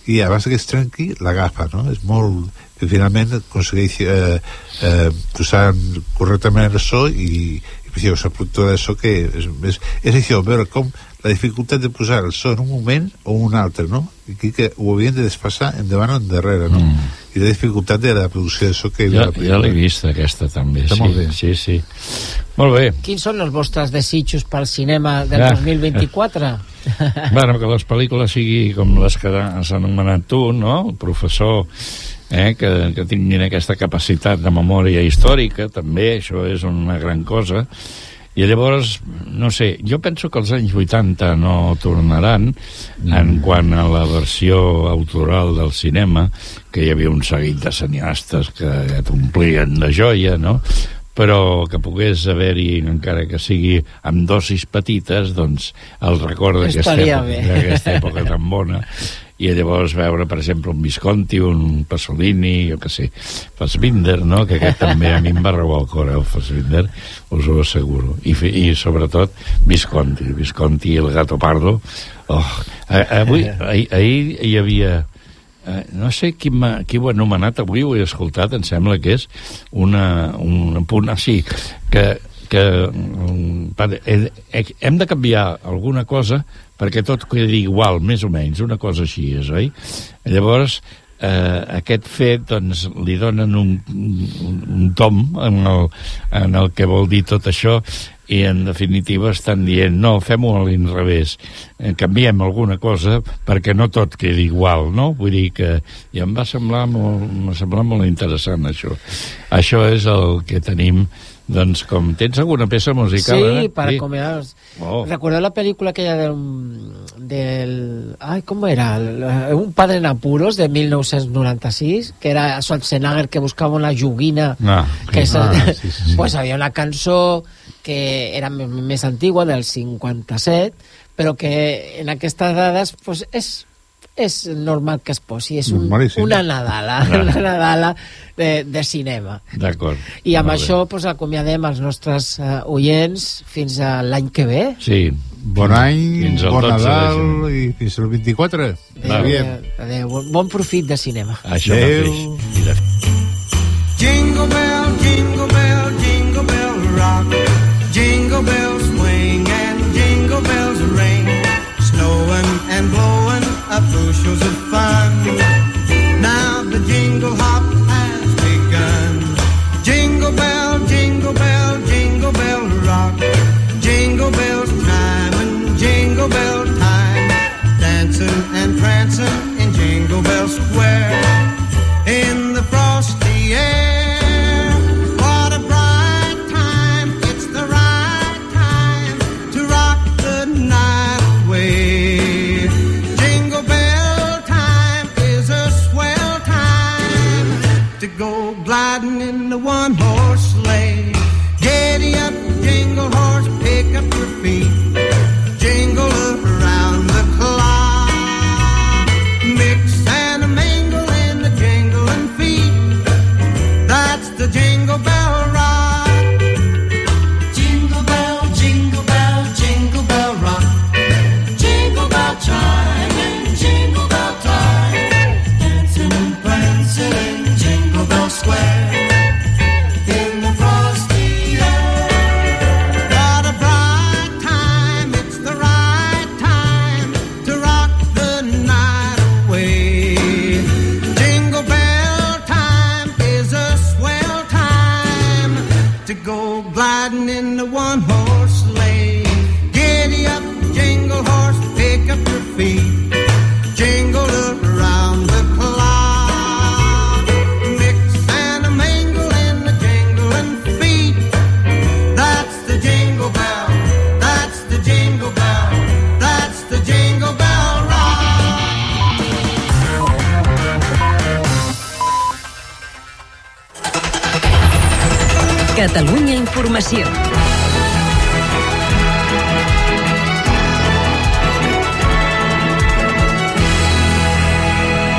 i abans que es trenqui l'agafa no? és molt que finalment aconsegueix eh, eh, posar correctament el so i, la productora de so que és, és, és això, veure com la dificultat de posar el so en un moment o un altre, no? I aquí que ho havien de desfassar endavant o endarrere, no? Mm. I la dificultat de la producció de so que hi Ja, havia ja l'he vista, aquesta, també. Està sí, molt bé. Sí, sí. Molt bé. quins són els vostres desitjos pel cinema del Ah. 2024? bueno, que les pel·lícules sigui com les que has anomenat tu, no? El professor, eh? que, que tinguin aquesta capacitat de memòria històrica, també, això és una gran cosa. I llavors, no sé, jo penso que els anys 80 no tornaran en quant a la versió autoral del cinema, que hi havia un seguit de cineastes que t'omplien de joia, no? però que pogués haver-hi, encara que sigui amb dosis petites, doncs el record d'aquesta època, època tan bona i llavors veure, per exemple, un Visconti, un Pasolini, jo que sé, Fassbinder, no?, que aquest també a mi em va robar el cor, eh, el Fassbinder, us ho asseguro. I, i sobretot, Visconti, Visconti i el Gato Pardo. Oh, eh, avui, ahir, ahir hi havia... Eh, no sé qui, qui ho ha anomenat avui, ho he escoltat, em sembla que és una, un punt... Ah, sí, que, que mm, hem de canviar alguna cosa perquè tot quedi igual, més o menys, una cosa així és, oi? Llavors, eh, aquest fet doncs, li donen un, un, un tom en el, en el que vol dir tot això i en definitiva estan dient no, fem-ho a l'inrevés eh, canviem alguna cosa perquè no tot quedi igual, no? Vull dir que i em va semblar molt, m'ha semblat molt interessant això. Això és el que tenim doncs com... Tens alguna peça musical? Sí, eh? para acomodaros. Oh. Recordé la película aquella del, del... Ay, ¿cómo era? El- Un padre en apuros de 1996, que era Schwarzenegger que buscava una joguina Ah, que és, Ah, sí, sí, sí. pues havia una cançó que era més antigua, del 57, però que en aquestes dades pues, és, és normal que es posi. És un, una Nadala, Ah. una Nadala de, de cinema. D'acord. I amb Molt bé. això pues, acomiadem els nostres uh, oients fins a l'any que ve. Sí. Bon any, Fins bon 12 de Nadal i fins al 24. Adéu, adéu, bon, bon profit de cinema. Això mateix. I de... Jingle bell, jingle bell, jingle bell rock.